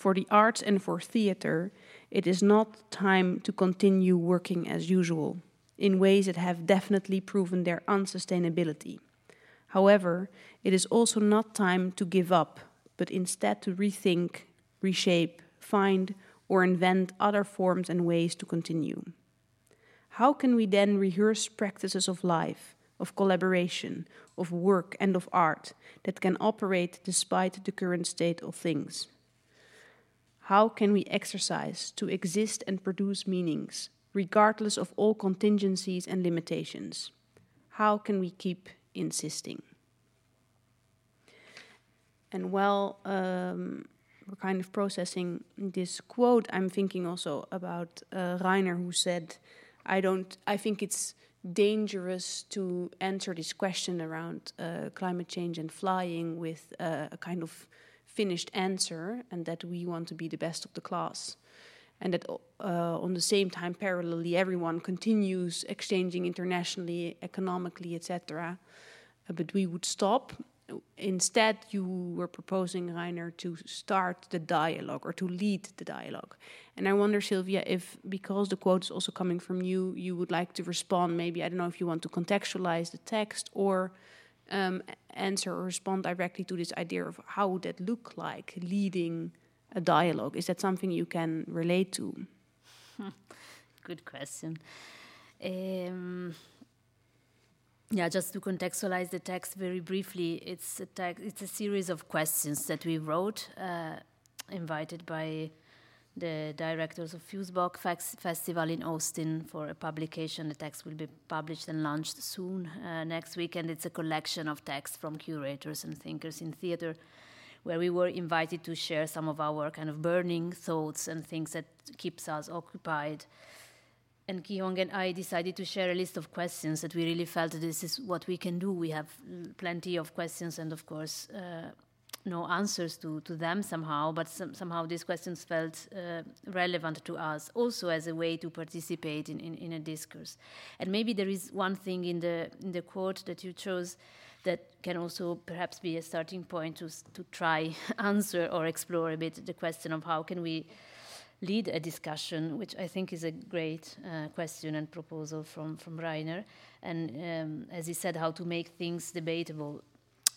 For the arts and for theater, it is not time to continue working as usual in ways that have definitely proven their unsustainability. However, it is also not time to give up, but instead to rethink, reshape, find, or invent other forms and ways to continue. How can we then rehearse practices of life, of collaboration, of work, and of art that can operate despite the current state of things? How can we exercise to exist and produce meanings, regardless of all contingencies and limitations? How can we keep insisting? And while um, we're kind of processing this quote, I'm thinking also about uh, Rainer, who said, "I don't. I think it's dangerous to answer this question around uh, climate change and flying with uh, a kind of finished answer, and that we want to be the best of the class." and that uh, on the same time, parallelly, everyone continues exchanging internationally, economically, etc. Uh, but we would stop. Instead, you were proposing, Rainer to start the dialogue or to lead the dialogue. And I wonder, Silvia, if because the quote is also coming from you, you would like to respond. Maybe I don't know if you want to contextualize the text or um, answer or respond directly to this idea of how would that look like leading a dialogue? Is that something you can relate to? Good question. Um, yeah, just to contextualize the text very briefly, it's a it's a series of questions that we wrote, uh, invited by the directors of Fusebox Festival in Austin for a publication. The text will be published and launched soon uh, next week, and it's a collection of texts from curators and thinkers in theater where we were invited to share some of our kind of burning thoughts and things that keeps us occupied. And Ki-Hong and I decided to share a list of questions that we really felt this is what we can do. We have plenty of questions and, of course, uh, no answers to, to them somehow, but some, somehow these questions felt uh, relevant to us also as a way to participate in, in, in, a discourse. And maybe there is one thing in the, in the quote that you chose that can also perhaps be a starting point to, to try answer or explore a bit the question of how can we lead a discussion, which I think is a great uh, question and proposal from, from Rainer. And um, as he said, how to make things debatable.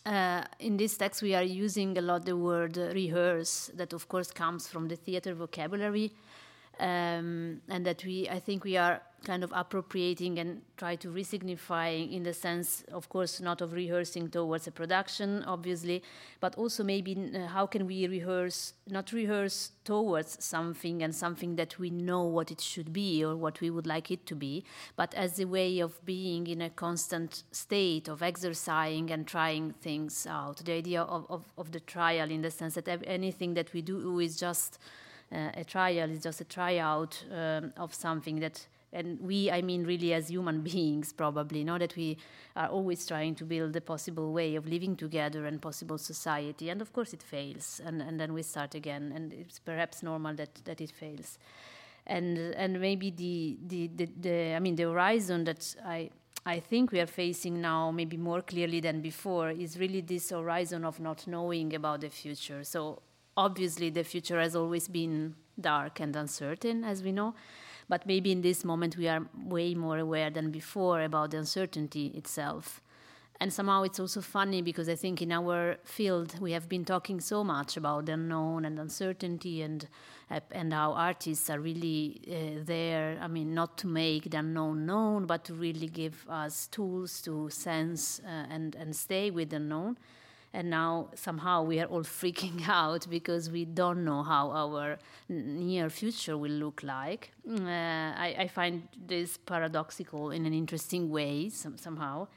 Uh, in this text we are using a lot the word rehearse, that of course comes from the theater vocabulary, um, and that we, I think, we are kind of appropriating and try to resignifying in the sense, of course, not of rehearsing towards a production, obviously, but also maybe uh, how can we rehearse, not rehearse towards something and something that we know what it should be or what we would like it to be, but as a way of being in a constant state of exercising and trying things out. The idea of, of, of the trial in the sense that anything that we do is just a trial, is just a tryout um, of something that and we i mean really as human beings probably know that we are always trying to build a possible way of living together and possible society and of course it fails and, and then we start again and it's perhaps normal that, that it fails and and maybe the, the, the, the i mean the horizon that i I think we are facing now, maybe more clearly than before, is really this horizon of not knowing about the future. So, obviously, the future has always been dark and uncertain, as we know. But maybe in this moment we are way more aware than before about the uncertainty itself. And somehow it's also funny because I think in our field we have been talking so much about the unknown and uncertainty and and how artists are really uh, there. I mean, not to make the unknown known, but to really give us tools to sense uh, and and stay with the known and now somehow we are all freaking out because we don't know how our near future will look like. Uh, I, I, find this paradoxical in an interesting way some, somehow.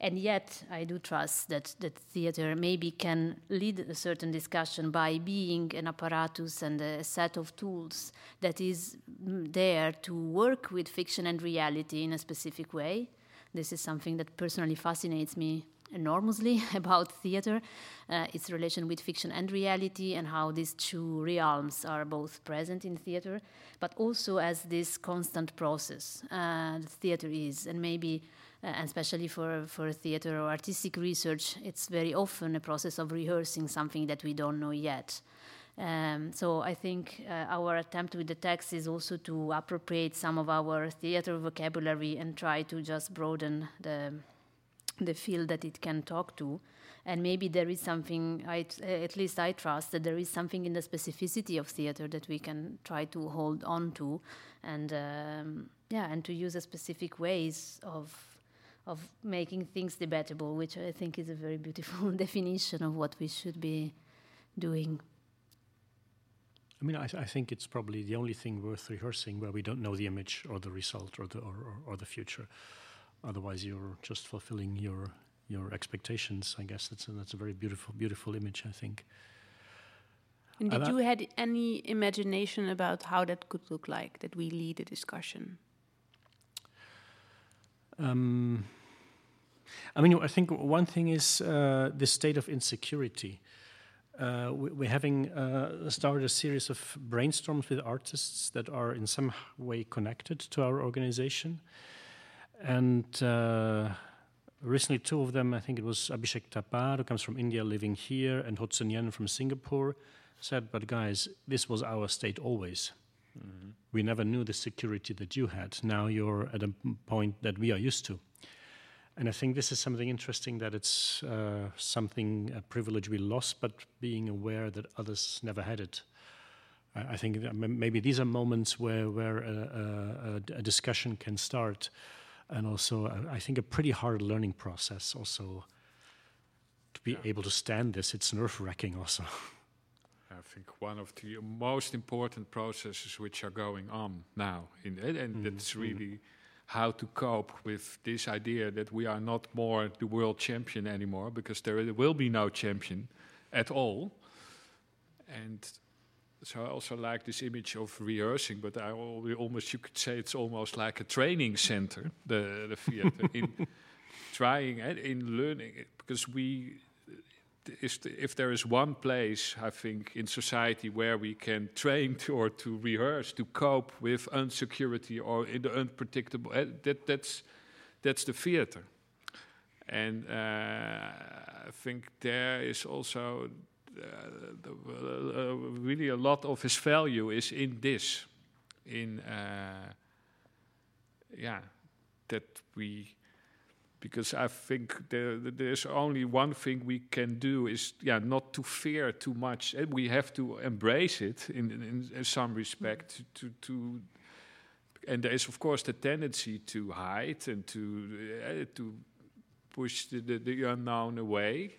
And yet, I do trust that, that theater maybe can lead a certain discussion by being an apparatus and a set of tools that is mm, there to work with fiction and reality in a specific way. This is something that personally fascinates me enormously about theater, uh, its relation with fiction and reality, and how these two realms are both present in theater, but also as this constant process uh, theater is, and maybe. Uh, and especially for, for theater or artistic research, it's very often a process of rehearsing something that we don't know yet. Um, so I think uh, our attempt with the text is also to appropriate some of our theater vocabulary and try to just broaden the the field that it can talk to and maybe there is something I, at least i trust that there is something in the specificity of theater that we can try to hold on to and um, yeah and to use a specific ways of of making things debatable which i think is a very beautiful definition of what we should be doing I mean, I, th I, think it's probably the only thing worth rehearsing where we don't know the image or the result or the or, or, or the future. Otherwise, you're just fulfilling your your expectations. I guess that's a, that's a very beautiful beautiful image. I think. And did you had any imagination about how that could look like? That we lead a discussion. Um, I mean, I think one thing is uh, the state of insecurity. Uh, we're having uh, started a series of brainstorms with artists that are in some way connected to our organization. And uh, recently, two of them, I think it was Abhishek Thapar, who comes from India, living here, and Hudson Yen from Singapore, said, But guys, this was our state always. Mm-hmm. We never knew the security that you had. Now you're at a point that we are used to. And I think this is something interesting that it's uh, something, a privilege we lost, but being aware that others never had it. I, I think maybe these are moments where, where a, a, a discussion can start and also I think a pretty hard learning process also to be yeah. able to stand this. It's nerve wracking also. I think one of the most important processes which are going on now, in, and mm -hmm. that's really mm -hmm. how to cope with this idea that we are not more the world champion anymore because there will be no champion at all. And so I also like this image of rehearsing, but I almost you could say it's almost like a training center, the the theater in trying and in learning because we. If there is one place, I think, in society where we can train to, or to rehearse to cope with insecurity or in the unpredictable, eh, that, that's, that's the theater. And uh, I think there is also really a lot of his value is in this, in uh, yeah, that we because I think there, there's only one thing we can do is yeah not to fear too much. And we have to embrace it in, in, in some respect to, to and there is of course the tendency to hide and to uh, to push the, the, the unknown away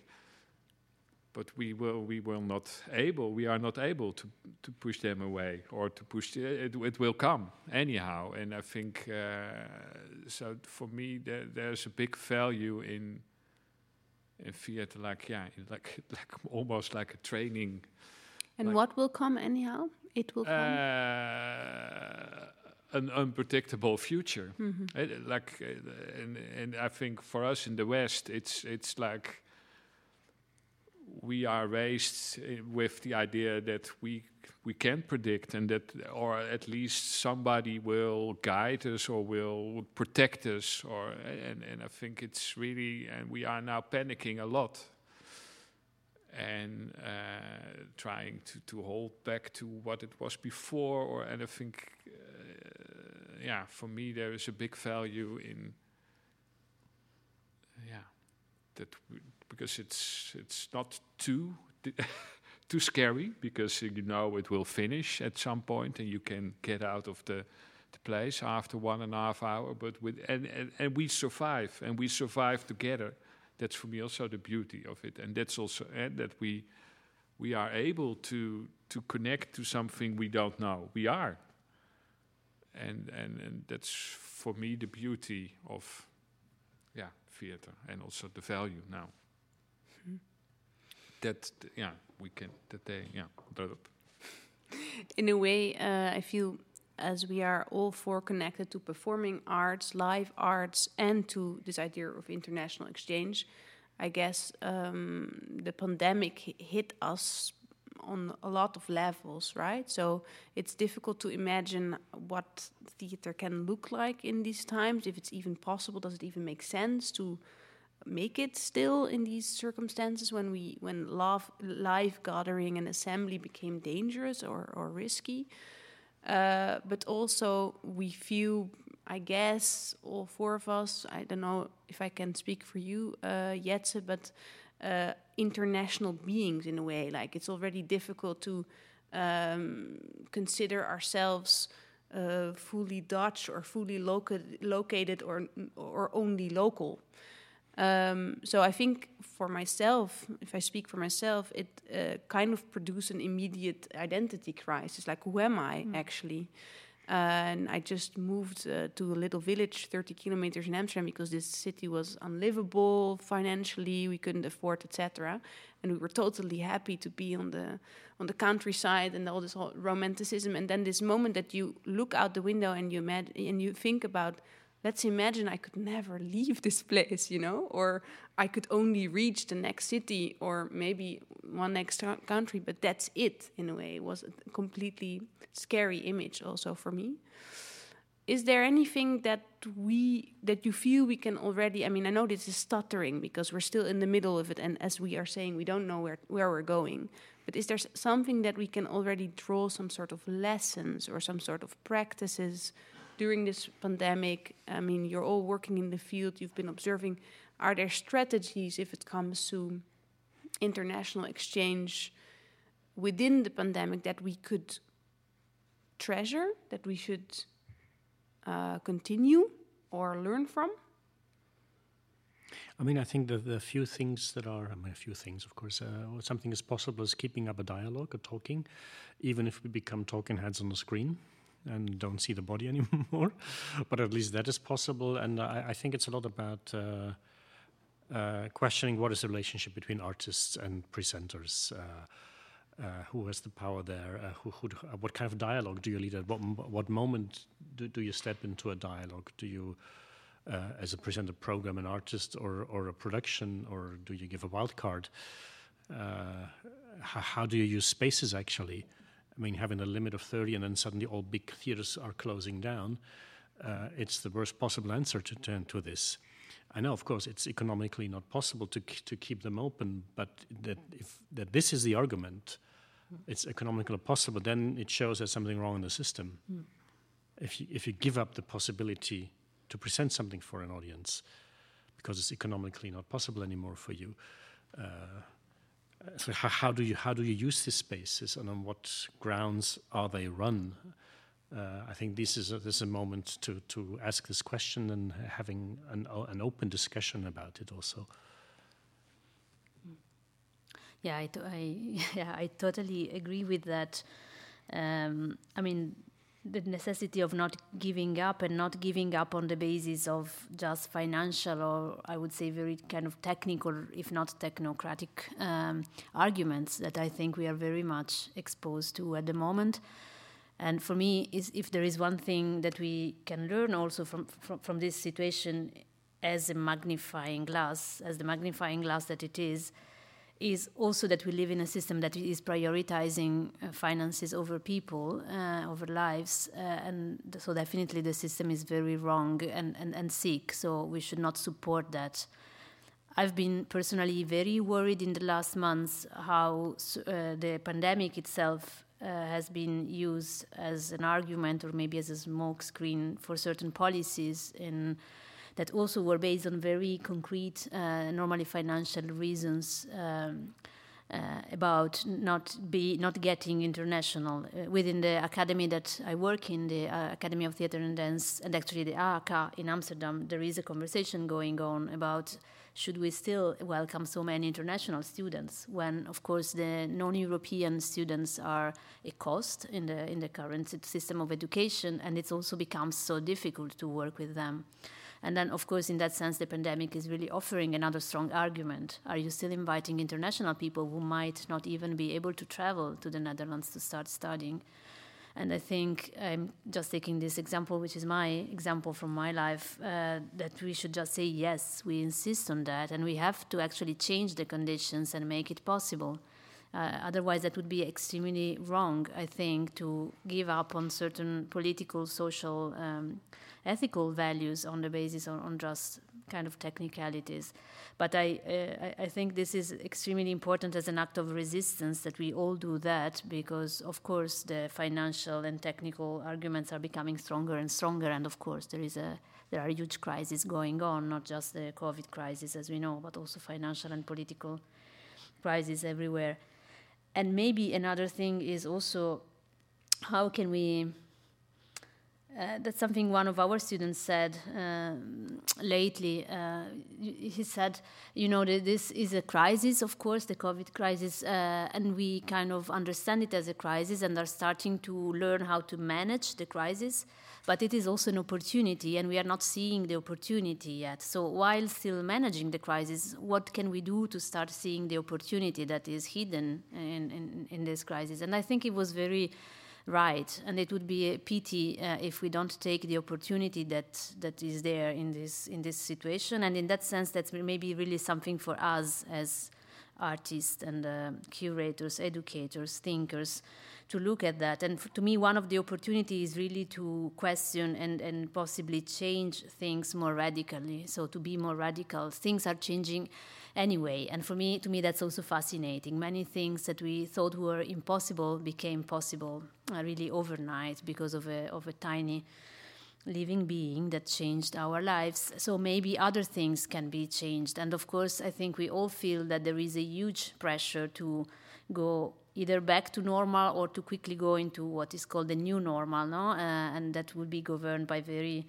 but we will we will not able we are not able to to push them away or to push the, it it will come anyhow and I think uh, so for me there, there's a big value in in theater like yeah like like almost like a training And like- what will come anyhow? It will come. uh, an unpredictable future. Mhm. Uh, like, uh, and, and I think for us in the West, it's it's like we are raised uh, with the idea that we we can predict and that, or at least somebody will guide us or will protect us, or and and I think it's really and we are now panicking a lot and uh, trying to, to hold back to what it was before or and I think uh, yeah for me there is a big value in yeah that because it's it's not too too scary because you know it will finish at some point and you can get out of the the place after one and a half hour but with and, and, and we survive and we survive together. That's for me also the beauty of it. And that's also and that we we are able to to connect to something we don't know. We are. And and and that's for me the beauty of yeah theater and also the value now that yeah we can that they yeah in a way, uh, I feel as we are all four connected to performing arts, live arts, and to this idea of international exchange, I guess um, the pandemic hit us on a lot of levels, right? So it's difficult to imagine what theater can look like in these times, if it's even possible. Does it even make sense to make it still in these circumstances when we when live, live gathering and assembly became dangerous or, or risky? Uh, but also we feel i guess all four of us i don't know if i can speak for you uh, but uh, international beings in a way. Like it's already difficult to um, consider ourselves uh, fully dutch or fully loca- located or or only local um, so I think for myself, if I speak for myself, it uh, kind of produced an immediate identity crisis. Like, who am I actually? and I just moved uh, to a little village, 30 kilometers in Amsterdam, because this city was unlivable financially. We couldn't afford, etc. And we were totally happy to be on the on the countryside and all this whole romanticism. And then this moment that you look out the window and you imagine and you think about let's imagine I could never leave this place, you know, or I could only reach the next city or maybe one next country, but that's it in a way. It was a completely scary image also for me. Is there anything that we that you feel we can already? I mean, I know this is stuttering because we're still in the middle of it, and as we are saying, we don't know where where we're going. But is there something that we can already draw some sort of lessons or some sort of practices during this pandemic? I mean, you're all working in the field, you've been observing. Are there strategies if it comes to international exchange within the pandemic that we could treasure, that we should uh, continue or learn from? I mean, I think the, the few things that are, I mean, a few things, of course, uh, something as possible as keeping up a dialogue, a talking, even if we become talking heads on the screen and don't see the body anymore. but at least that is possible. And I, I think it's a lot about uh, uh, questioning what is the relationship between artists and presenters. Uh, uh, who has the power there? Uh, who, who, what kind of dialogue do you lead at? What, what moment do, do you step into a dialogue? Do you, uh, as a presenter, program an artist or, or a production, or do you give a wild card? How, how do you use spaces actually? I mean, having a limit of 30 and then suddenly all big theaters are closing down, uh, it's the worst possible answer to turn to this. I know, of course, it's economically not possible to, to keep them open, but that if that this is the argument, it's economically possible, then it shows there's something wrong in the system. Mm. If you, if you give up the possibility to present something for an audience, because it's economically not possible anymore for you. Uh, so how, how, do you how do you use these spaces and on what grounds are they run? Uh, I think this is a, this is a moment to to ask this question and having an an open discussion about it also. Yeah, I, I yeah I totally agree with that. Um, I mean, the necessity of not giving up and not giving up on the basis of just financial or I would say very kind of technical, if not technocratic um, arguments that I think we are very much exposed to at the moment. And for me, is if there is one thing that we can learn also from, from, from this situation as a magnifying glass, as the magnifying glass that it is, is also that we live in a system that is prioritizing uh, finances over people, uh, over lives, uh, and so definitely the system is very wrong and, and, and sick, so we should not support that. I've been personally very worried in the last months how uh, the pandemic itself uh, has been used as an argument or maybe as a smokescreen for certain policies in that also were based on very concrete, uh, normally financial reasons. Um, uh, about not be not getting international uh, within the academy that I work in, the uh, Academy of Theatre and Dance, and actually the AHK in Amsterdam. There is a conversation going on about should we still welcome so many international students when, of course, the non-European students are a cost in the in the current system of education, and it also becomes so difficult to work with them. And then, of course, in that sense, the pandemic is really offering another strong argument. Are you still inviting international people who might not even be able to travel to the Netherlands to start studying? And I think I'm just taking this example, which is my example from my life, uh, that we should just say yes, we insist on that, and we have to actually change the conditions and make it possible. Uh, otherwise, that would be extremely wrong, I think, to give up on certain political, social um, ethical values on the basis on, on just kind of technicalities. But I, uh, I think this is extremely important as an act of resistance that we all do that because, of course, the financial and technical arguments are becoming stronger and stronger, and of course, there is a there are huge crises going on, not just the COVID crisis as we know, but also financial and political crises everywhere. And maybe another thing is also how can we uh, that's something one of our students said um, lately. Uh, he said, you know, this is a crisis, of course, the COVID crisis, uh, and we kind of understand it as a crisis and are starting to learn how to manage the crisis. But it is also an opportunity, and we are not seeing the opportunity yet. So, while still managing the crisis, what can we do to start seeing the opportunity that is hidden in, in, in this crisis? And I think it was very right. And it would be a pity uh, if we don't take the opportunity that that is there in this in this situation. And in that sense, that's maybe really something for us as artists and uh, curators, educators, thinkers to look at that. And to me, one of the opportunities is really to question and, and possibly change things more radically. So to be more radical, things are changing anyway. And for me, to me, that's also fascinating. Many things that we thought were impossible became possible uh, really overnight because of a, of a tiny living being that changed our lives. So maybe other things can be changed. And of course, I think we all feel that there is a huge pressure to go either back to normal or to quickly go into what is called the new normal, no? Uh, and that will be governed by very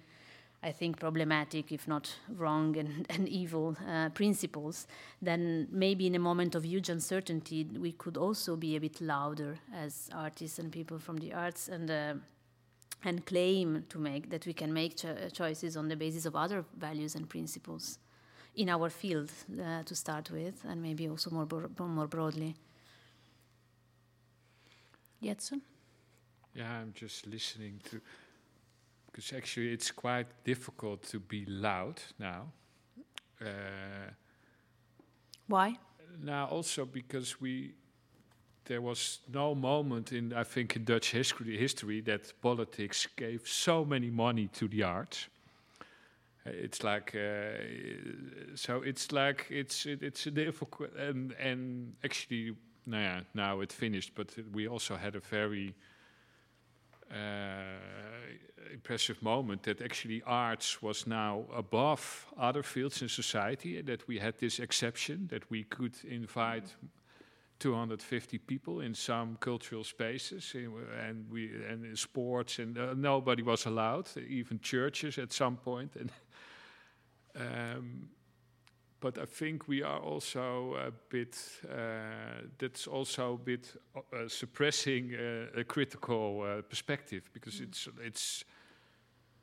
I think, problematic, if not wrong and, and evil uh, principles, then maybe in a moment of huge uncertainty, we could also be a bit louder as artists and people from the arts and, uh, and claim to make that we can make cho- choices on the basis of other values and principles in our field uh, to start with, and maybe also more, bro- more broadly. Jetse? Yeah, I'm just listening to because actually it's quite difficult to be loud now. Uh, Why? Now, also because we there was no moment in I think in Dutch history history that politics gave so many money to the arts. Uh, it's like uh, so. It's like it's it, it's a difficult and and actually, nah, now it finished. But we also had a very uh, impressive moment that actually arts was now above other fields in society, and that we had this exception that we could invite 250 people in some cultural spaces, and we and in sports, and uh, nobody was allowed, even churches at some point. And um, but I think we are also a bit. Uh, that's also a bit uh, suppressing uh, a critical uh, perspective because it's it's.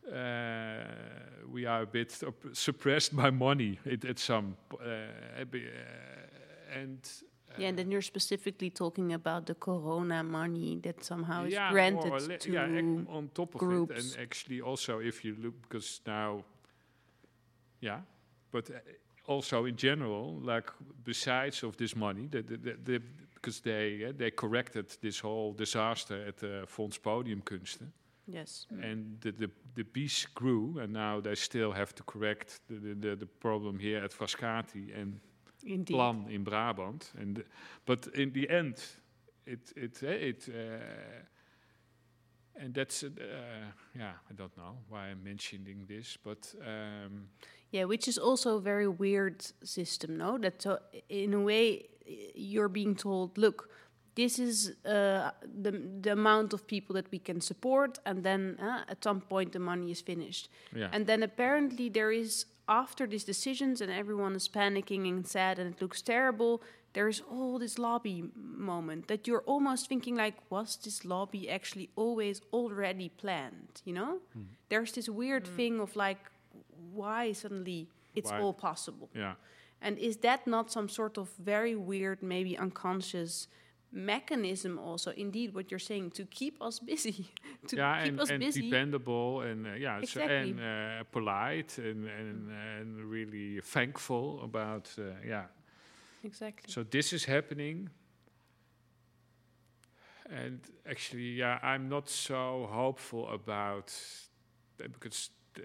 Uh, we are a bit suppressed by money at, at some, uh, uh, and yeah, and then you're specifically talking about the corona money that somehow is yeah, granted or to yeah, on top of it, groups. and actually also if you look, because now, yeah, but uh, also in general, like besides of this money, the, the, the, the, because they uh, they corrected this whole disaster at the Fonds Podiumkunsten. Yes. And the, the, the beast grew, and now they still have to correct the, the, the, the problem here at Frascati and Indeed. Plan in Brabant. And but in the end, it it it uh, and that's uh, yeah I don't know why I'm mentioning this, but um, Yeah, which is also a very weird system, no? That so in a way you're being told, look, this is uh, the the amount of people that we can support, and then uh, at some point the money is finished. Yeah. And then apparently there is after these decisions, and everyone is panicking and sad, and it looks terrible. There is all this lobby moment that you're almost thinking like, was this lobby actually always already planned? You know, hmm. there's this weird hmm. thing of like, why suddenly it's Why? all possible? yeah. And is that not some sort of very weird, maybe unconscious mechanism also? Indeed, what you're saying to keep us busy, to yeah, keep and, us and busy. dependable, and uh, yeah, so, and uh, polite, and and and really thankful about uh, yeah. Exactly. So this is happening. And actually, yeah, I'm not so hopeful about uh, because uh,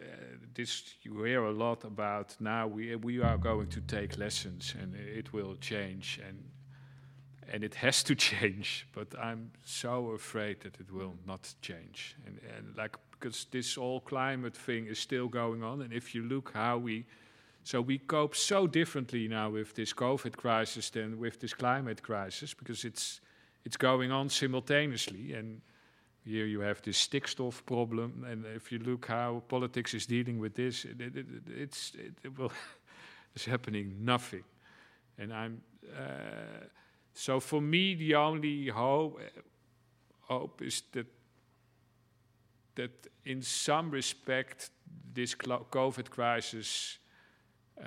this you hear a lot about now. We we are going to take lessons, and it will change, and and it has to change. But I'm so afraid that it will not change, and and like because this whole climate thing is still going on, and if you look how we so we cope so differently now with this COVID crisis than with this climate crisis because it's it's going on simultaneously. And here you have this stikstof problem, and if you look how politics is dealing with this, it, it, it, it's it, it will it's happening nothing. And I'm uh, so for me the only hope hope is that that in some respect this COVID crisis uh,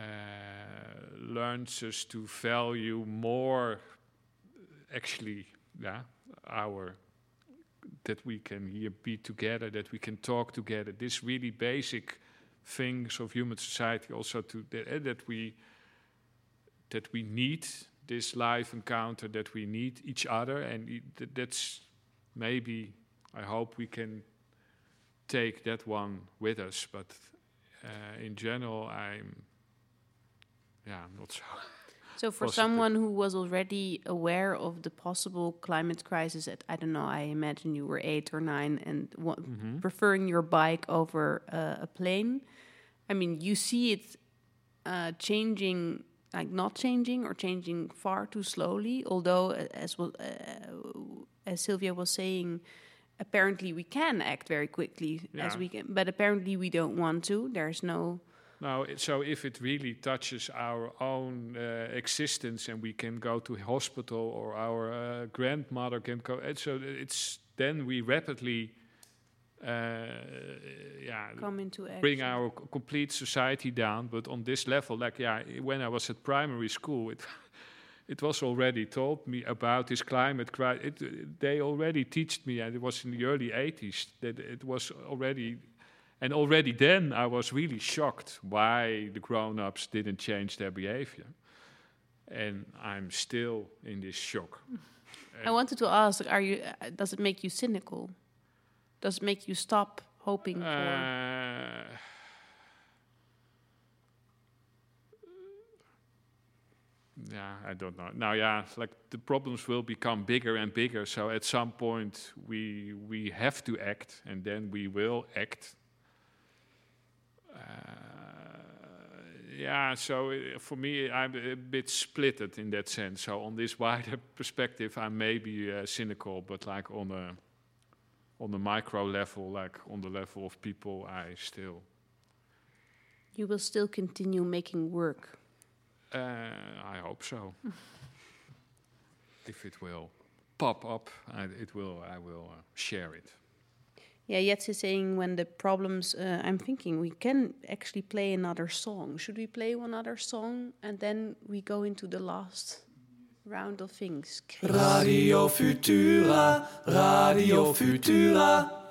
learns us to value more actually yeah our that we can here be together that we can talk together. This really basic things of human society also to the, eh, that we that we need this live encounter that we need each other and that's maybe i hope we can take that one with us but uh, in general i'm yeah i'm not so So, for positive. someone who was already aware of the possible climate crisis at, I don't know, I imagine you were eight or nine and wa- Mhm. preferring your bike over uh, a plane, I mean, you see it uh, changing, like not changing or changing far too slowly. Although, uh, as, well, uh, as Silvia was saying, apparently we can act very quickly as we can, but apparently we don't want to. There's no. No, it, so if it really touches our own uh, existence and we can go to hospital or our uh, grandmother can go, so it's then we rapidly, yeah, Come into bring our complete society down. But on this level, like yeah, when I was at primary school, it it was already told me about this climate crisis. It, they already taught me, and it was in the early 80s that it was already. And already then, I was really shocked why the grown-ups didn't change their behavior, and I'm still in this shock. I wanted to ask: Are you? Does it make you cynical? Does make you stop hoping for? yeah, I don't know. Now, yeah, like the problems will become bigger and bigger. So at some point, we we have to act, and then we will act. Uh, yeah, so uh, for me, I'm a bit splitted in that sense. So on this wider perspective, I may be uh, cynical, but like on a on the micro level, like on the level of people, I still. You will still continue making work. Uh, I hope so. if it will pop up, I, it will. I will uh, share it. Yeah, Jetse is saying when the problems. Uh, I'm thinking we can actually play another song. Should we play one other song and then we go into the last round of things? Radio Futura, Radio Futura.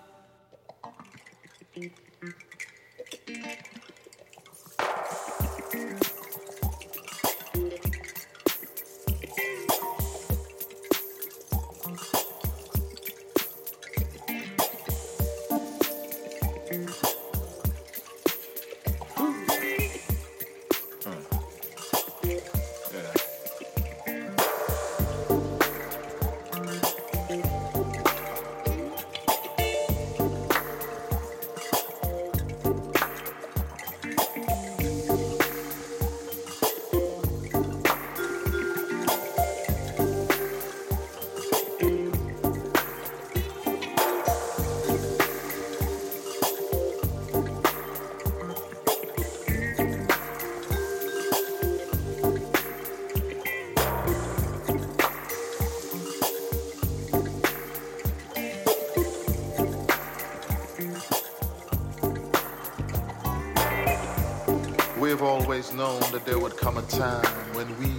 Known that there would come a time when we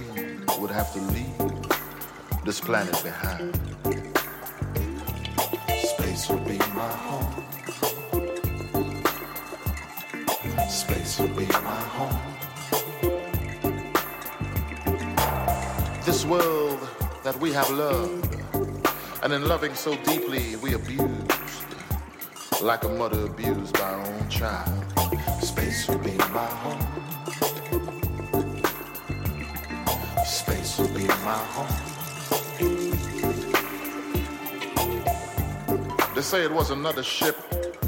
would have to leave this planet behind. Space will be my home. Space will be my home. This world that we have loved, and in loving so deeply we abused, like a mother abused by her own child. Space will be my home. My home. They say it was another ship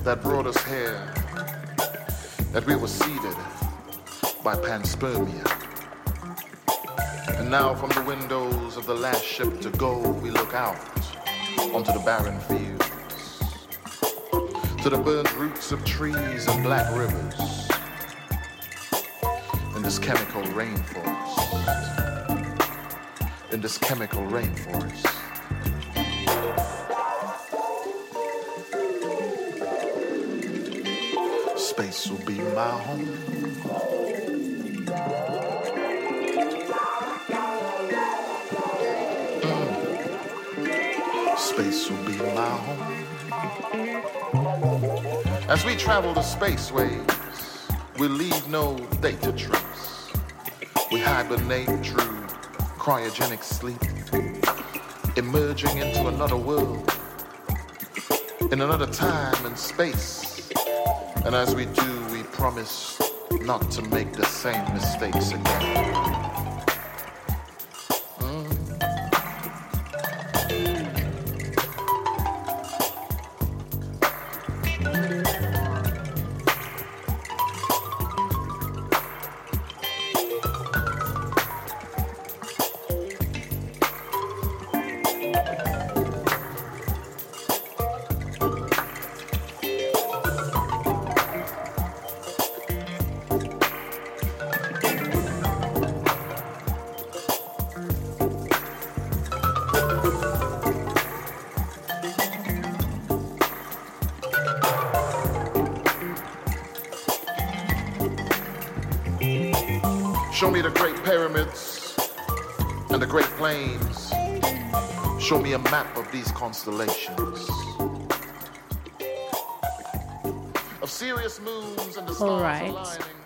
that brought us here, that we were seeded by panspermia. And now from the windows of the last ship to go, we look out onto the barren fields, to the burned roots of trees and black rivers, and this chemical rainforest, in this chemical rainforest. Space will be my home. Mm. Space will be my home. As we travel the spaceways, we leave no data trace. We hibernate through cryogenic sleep, emerging into another world, in another time and space. And as we do, we promise not to make the same mistakes again. And the great plains. Show me a map of these constellations. Of Sirius moons and the stars All right. aligning.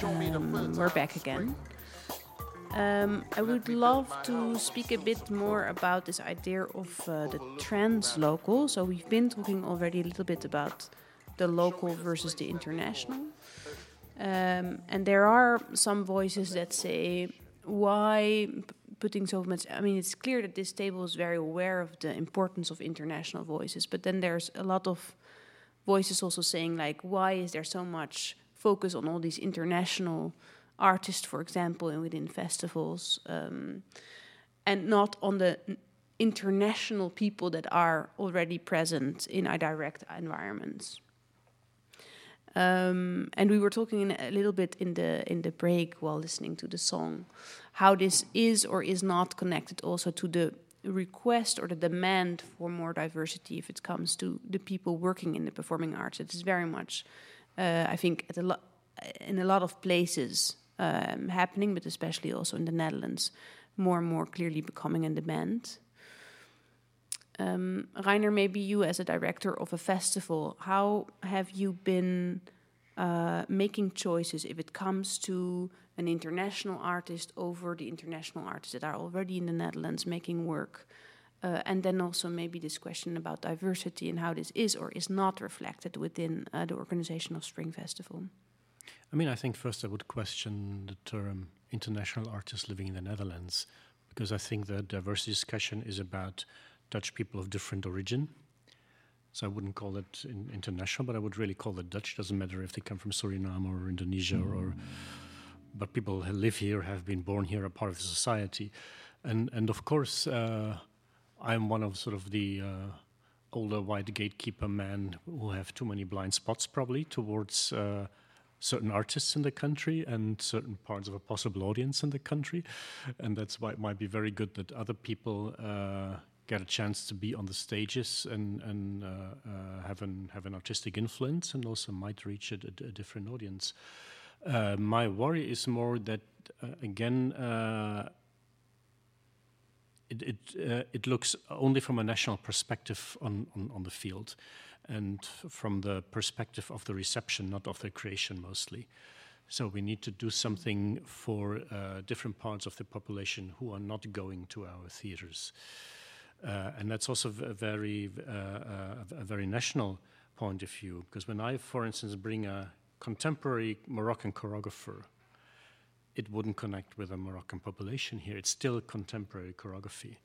Show me the Um, we're back again. Um, I would love to speak a bit more about this idea of uh, the trans local. So we've been talking already a little bit about the local versus the international. Um, and there are some voices that say, why putting so much? I mean, it's clear that this table is very aware of the importance of international voices, but then there's a lot of voices also saying like, why is there so much focus on all these international artists, for example, and within festivals, um, and not on the international people that are already present in our direct environments. Um, and we were talking in a little bit in the in the break while listening to the song, how this is or is not connected also to the request or the demand for more diversity if it comes to the people working in the performing arts. It is very much, uh, I think, a lot in a lot of places um, happening, but especially also in the Netherlands, more and more clearly becoming a demand. Um, Rainer, maybe you as a director of a festival, how have you been uh, making choices if it comes to an international artist over the international artists that are already in the Netherlands making work? Uh, and then also maybe this question about diversity and how this is or is not reflected within uh, the organization of Spring Festival. I mean, I think first I would question the term international artists living in the Netherlands, because I think the diversity discussion is about Dutch people of different origin. So I wouldn't call it in international, but I would really call it Dutch. Doesn't matter if they come from Suriname or Indonesia mm. or, but people who live here, have been born here, are part of the society, and and of course, uh, I'm one of sort of the uh, older white gatekeeper men who have too many blind spots probably towards. Uh, certain artists in the country and certain parts of a possible audience in the country. And that's why it might be very good that other people uh, get a chance to be on the stages and, and uh, uh, have, an, have an artistic influence and also might reach a, a, a different audience. Uh, my worry is more that, uh, again, uh, it, it, it looks only from a national perspective on, on, on the field and from the perspective of the reception, not of the creation mostly. So we need to do something for uh, different parts of the population who are not going to our theaters. Uh, and that's also a very, uh, uh, a very national point of view, because when I, for instance, bring a contemporary Moroccan choreographer, it wouldn't connect with a Moroccan population here. It's still contemporary choreography.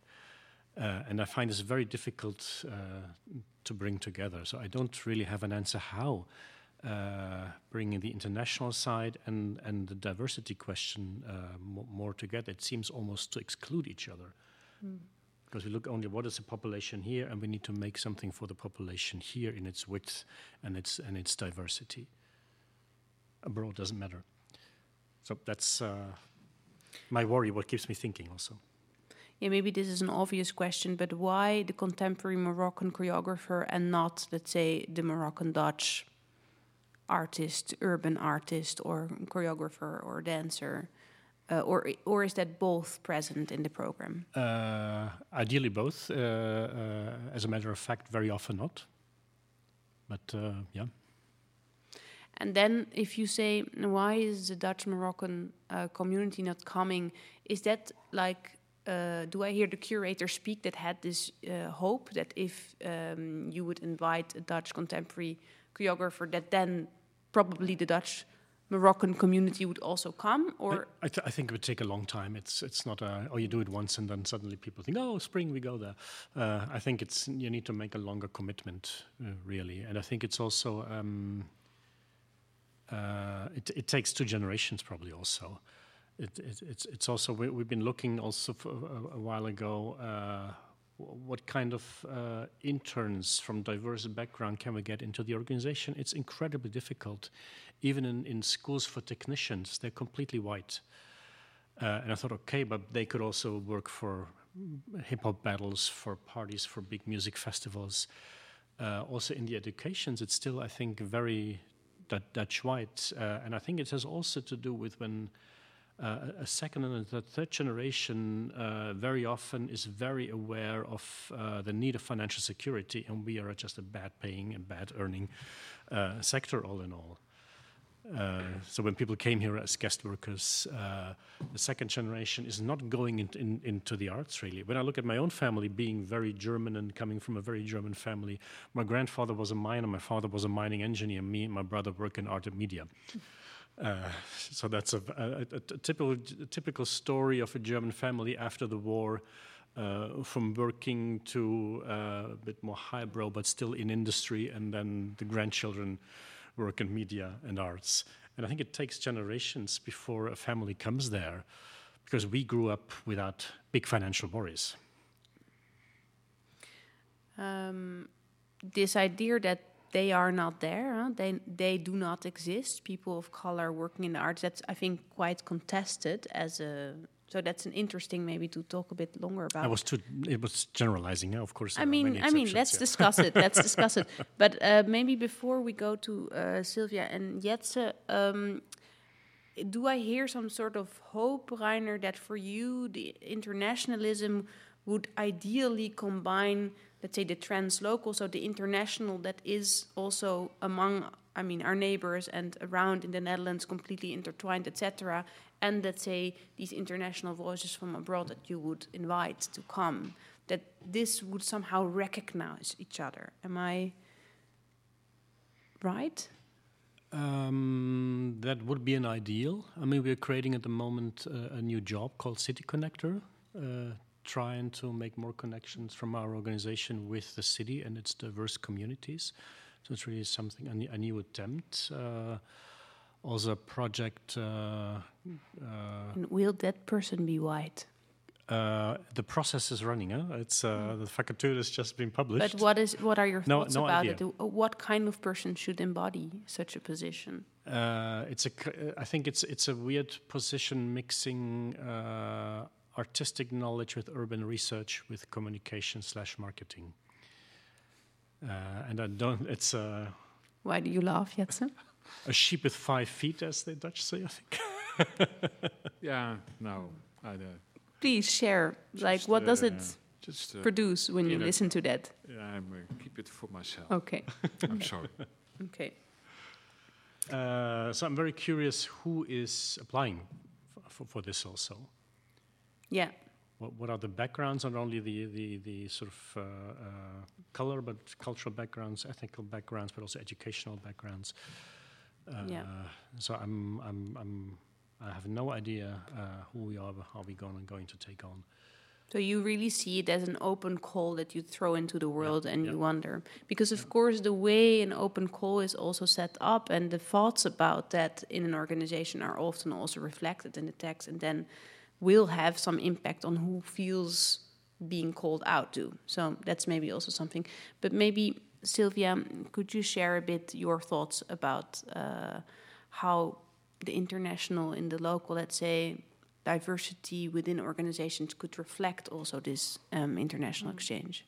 Uh, and I find this very difficult uh, to bring together. So I don't really have an answer how uh, bringing the international side and, and the diversity question more together. It seems almost to exclude each other. Mm because we look only what is the population here, and we need to make something for the population here in its width and its and its diversity. Abroad doesn't matter. So that's uh, my worry. What keeps me thinking also. Yeah, maybe this is an obvious question, but why the contemporary Moroccan choreographer and not, let's say, the Moroccan Dutch artist, urban artist, or choreographer or dancer? Uh, or or is that both present in the program? Uh, ideally, both. Uh, uh as a matter of fact, very often not. But uh, yeah. And then, if you say, why is the Dutch Moroccan uh, community not coming? Is that like, do I hear the curator speak that had this hope that if um, you would invite a Dutch contemporary choreographer, that then probably the Dutch Moroccan community would also come, or I, I, th I, think it would take a long time. It's it's not a oh you do it once and then suddenly people think oh spring we go there. Uh, I think it's you need to make a longer commitment uh, really, and I think it's also um, uh, it, it takes two generations probably also. It, it, it's it's also we, have been looking also a, a, while ago uh, what kind of uh, interns from diverse background can we get into the organization? It's incredibly difficult. Even in, in schools for technicians, they're completely white. Uh, and I thought, okay, but they could also work for hip hop battles, for parties, for big music festivals. Uh, also in the educations, it's still, I think, very Dutch white. Uh, and I think it has also to do with when a second and a third generation uh, very often is very aware of uh, the need of financial security, and we are just a bad paying and bad earning uh, sector, all in all. Uh, so when people came here as guest workers, uh, the second generation is not going in, in, into the arts really. When I look at my own family, being very German and coming from a very German family, my grandfather was a miner, my father was a mining engineer, me and my brother work in art and media. Uh, so that's a, a, a, typical typical story of a German family after the war, uh, from working to uh, a bit more highbrow, but still in industry, and then the grandchildren work in media and arts. And I think it takes generations before a family comes there, because we grew up without big financial worries. Um, this idea that they are not there, huh? they they do not exist. People of color working in the arts. That's I think quite contested as a. So that's an interesting maybe to talk a bit longer about. I was too. It was generalizing, yeah, of course. I mean, I mean, let's yeah. discuss it. Let's discuss it. But uh, maybe before we go to uh, Silvia and Jetse, um, do I hear some sort of hope, Rainer, that for you the internationalism would ideally combine let's say the translocal, so the international that is also among, I mean, our neighbors and around in the Netherlands, completely intertwined, etc. And let's say these international voices from abroad that you would invite to come, that this would somehow recognize each other. Am I right? Um, that would be an ideal. I mean, we're creating at the moment uh, a new job called City Connector. Uh, trying to make more connections from our organization with the city and its diverse communities. So it's really something a, a new attempt. Uh, also, a project. Uh, uh, will that person be white? Uh, the process is running. Huh? It's uh, the vacature has just been published. But what is what are your thoughts no, no about idea. it? What kind of person should embody such a position? Uh, it's a. I think it's it's a weird position mixing artistic knowledge with urban research with communication slash marketing. Uh, and I don't, it's a. Why do you laugh, Jetse? a sheep with five feet, as the Dutch say, I think. yeah, no, I don't. Please share, just, like, what uh, does it just, uh, produce when you listen to that? Yeah, I'm, uh, keep it for myself. Okay. I'm sorry. Okay. Uh, so I'm very curious who is applying for, for this also. Yeah. What, what are the backgrounds, not only the, the, the sort of uh, uh, color, but cultural backgrounds, ethical backgrounds, but also educational backgrounds. Uh, yeah. So I'm, I'm, I'm, I have no idea uh, who we are, how we going, going to take on. So you really see it as an open call that you throw into the world, yeah, and yeah. you wonder because, of course, the way an open call is also set up, and the thoughts about that in an organization are often also reflected in the text, and then will have some impact on who feels being called out to. So that's maybe also something. But maybe, Silvia, could you share a bit your thoughts about uh, how the international in the local, let's say, diversity within organizations could reflect also this um, international mm. exchange?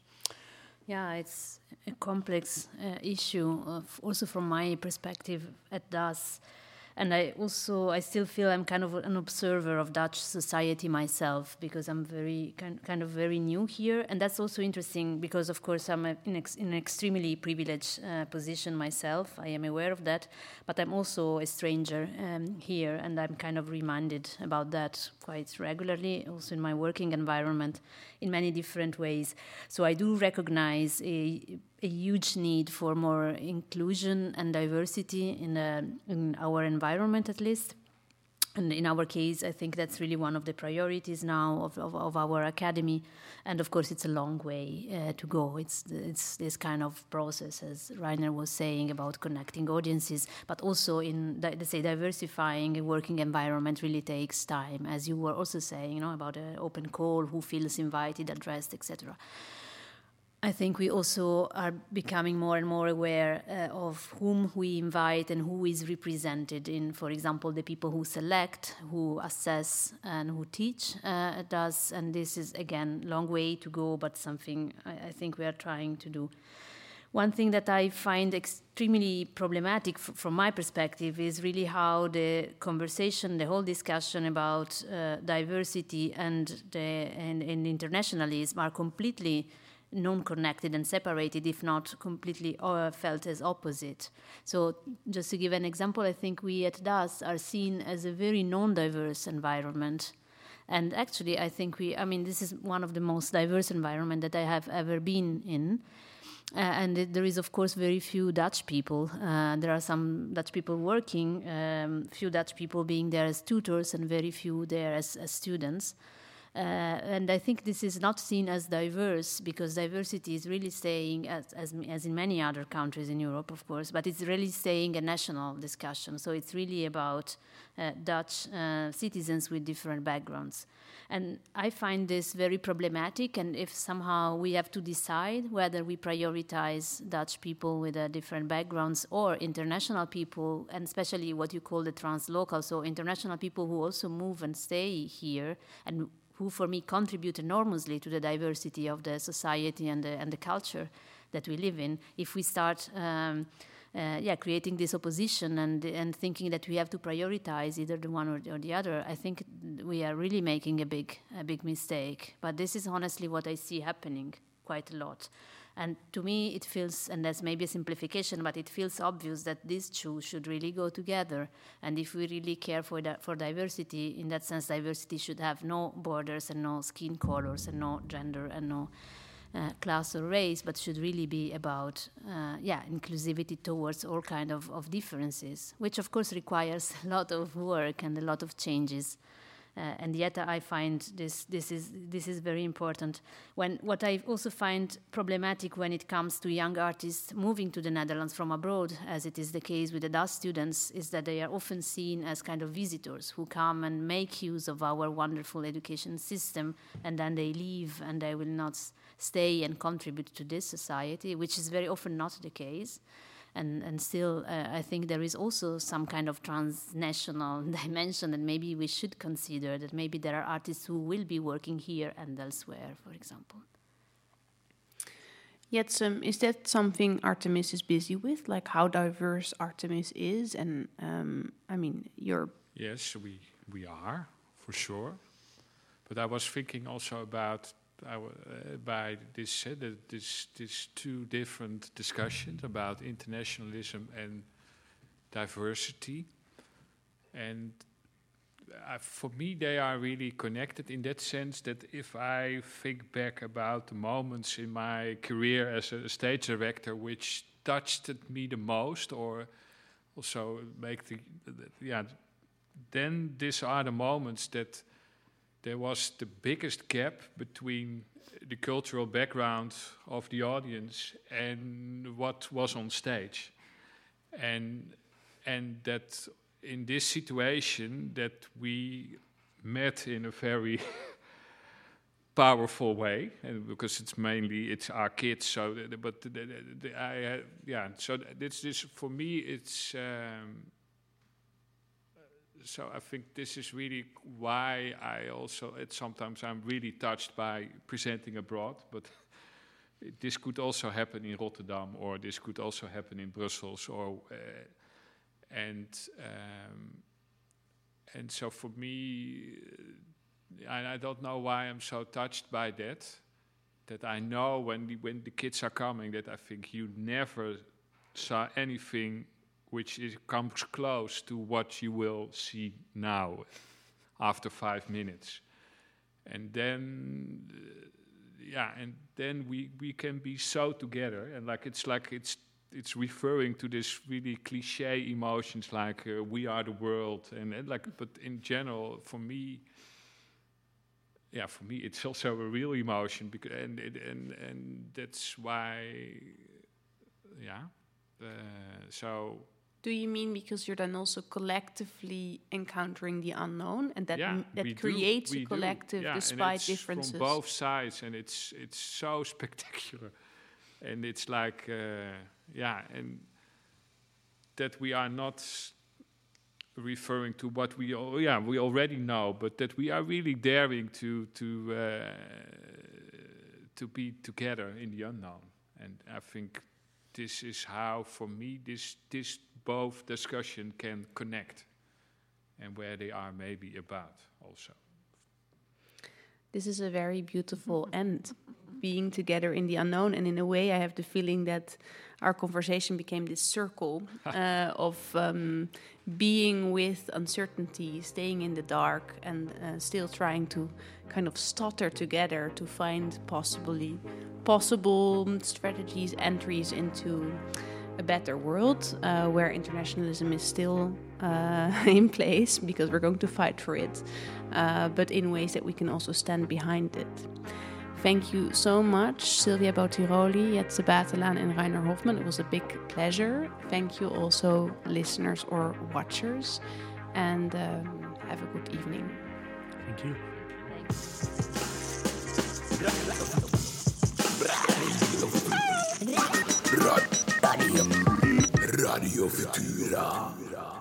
Yeah, it's a complex uh, issue, also from my perspective at DAS and I also I still feel I'm kind of an observer of Dutch society myself because I'm very kind, kind of very new here, and that's also interesting because of course I'm in, ex, in, an extremely privileged uh, position myself. I am aware of that, but I'm also a stranger um, here, and I'm kind of reminded about that quite regularly, also in my working environment, in many different ways. So I do recognize a a huge need for more inclusion and diversity in, uh, in our environment, at least. And in our case, I think that's really one of the priorities now of, of, of our academy. And of course, it's a long way uh, to go. It's, it's this kind of process, as Rainer was saying, about connecting audiences, but also in, let's say, diversifying a working environment really takes time, as you were also saying, you know, about an open call, who feels invited, addressed, etc. I think we also are becoming more and more aware uh, of whom we invite and who is represented in, for example, the people who select, who assess, and who teach uh, us. And this is, again, a long way to go, but something I, I think we are trying to do. One thing that I find extremely problematic from my perspective is really how the conversation, the whole discussion about uh, diversity and, the, and, and internationalism are completely non-connected and separated, if not completely uh, felt as opposite. So, just to give an example, I think we at DAS are seen as a very non-diverse environment. And actually, I think we, I mean, this is one of the most diverse environment that I have ever been in. uh, and it, there is, of course, very few Dutch people. Uh, there are some Dutch people working, um, few Dutch people being there as tutors, and very few there as, as students. Uh, and I think this is not seen as diverse because diversity is really staying, as, as, as, in many other countries in Europe, of course, but it's really staying a national discussion. So it's really about uh, Dutch uh, citizens with different backgrounds. And I find this very problematic. And if somehow we have to decide whether we prioritize Dutch people with uh, different backgrounds or international people, and especially what you call the translocal, so international people who also move and stay here and who for me contribute enormously to the diversity of the society and the, and the culture that we live in. If we start, um, uh, yeah, creating this opposition and and thinking that we have to prioritize either the one or, or the other, I think we are really making a big a big mistake. But this is honestly what I see happening quite a lot. And to me, it feels, and that's maybe a simplification, but it feels obvious that these two should really go together. And if we really care for, that, for diversity, in that sense, diversity should have no borders and no skin colors and no gender and no uh, class or race, but should really be about, uh, yeah, inclusivity towards all kind of, of differences, which of course requires a lot of work and a lot of changes. Uh, and yet I find this this is this is very important. When what I also find problematic when it comes to young artists moving to the Netherlands from abroad, as it is the case with the Dutch students, is that they are often seen as kind of visitors who come and make use of our wonderful education system, and then they leave and they will not stay and contribute to this society, which is very often not the case and and still uh, I think there is also some kind of transnational dimension that maybe we should consider that maybe there are artists who will be working here and elsewhere, for example. Yet, um, is that something Artemis is busy with, like how diverse Artemis is? And um, I mean, you're yes, we we are for sure. But I was thinking also about by this, uh, this, this two different discussions about internationalism and diversity. And uh, for me, they are really connected in that sense that if I think back about the moments in my career as a stage director which touched me the most, or also make the, the yeah, then these are the moments that there was the biggest gap between the cultural background of the audience and what was on stage. And, and that in this situation that we met in a very powerful way and because it's mainly it's our kids so the, but the, the, I, uh, yeah so this this for me it's um, so I think this is really why I also, it, sometimes I'm really touched by presenting abroad, but this could also happen in Rotterdam or this could also happen in Brussels or, uh, and, um, and so for me, I, I don't know why I'm so touched by that, that I know when the, when the kids are coming that I think you never saw anything which is, comes close to what you will see now after five minutes. And then, uh, yeah, and then we, we can be so together. And like it's like it's it's referring to this really cliche emotions like uh, we are the world and, and like but in general for me yeah for me it's also a real emotion because and and and that's why yeah uh, so do you mean because you're then also collectively encountering the unknown, and that yeah, that creates a collective yeah, despite differences? From both sides, and it's it's so spectacular, and it's like uh, yeah, and that we are not referring to what we oh yeah we already know, but that we are really daring to to uh, to be together in the unknown, and I think this is how for me this this both discussion can connect and where they are maybe about also. This is a very beautiful end. being together in the unknown. And in a way, I have the feeling that our conversation became this circle uh, of um, being with uncertainty, staying in the dark, and uh, still trying to kind of stutter together to find possibly possible strategies, entries into a better world uh, where internationalism is still uh, in place because we're going to fight for it, uh, but in ways that we can also stand behind it. Thank you so much, Silvia Bottiroli, Jetse Batelaan, and Rainer Hofmann. It was a big pleasure. Thank you also, listeners or watchers, and um, have a good evening. Thank you. Radio Futura.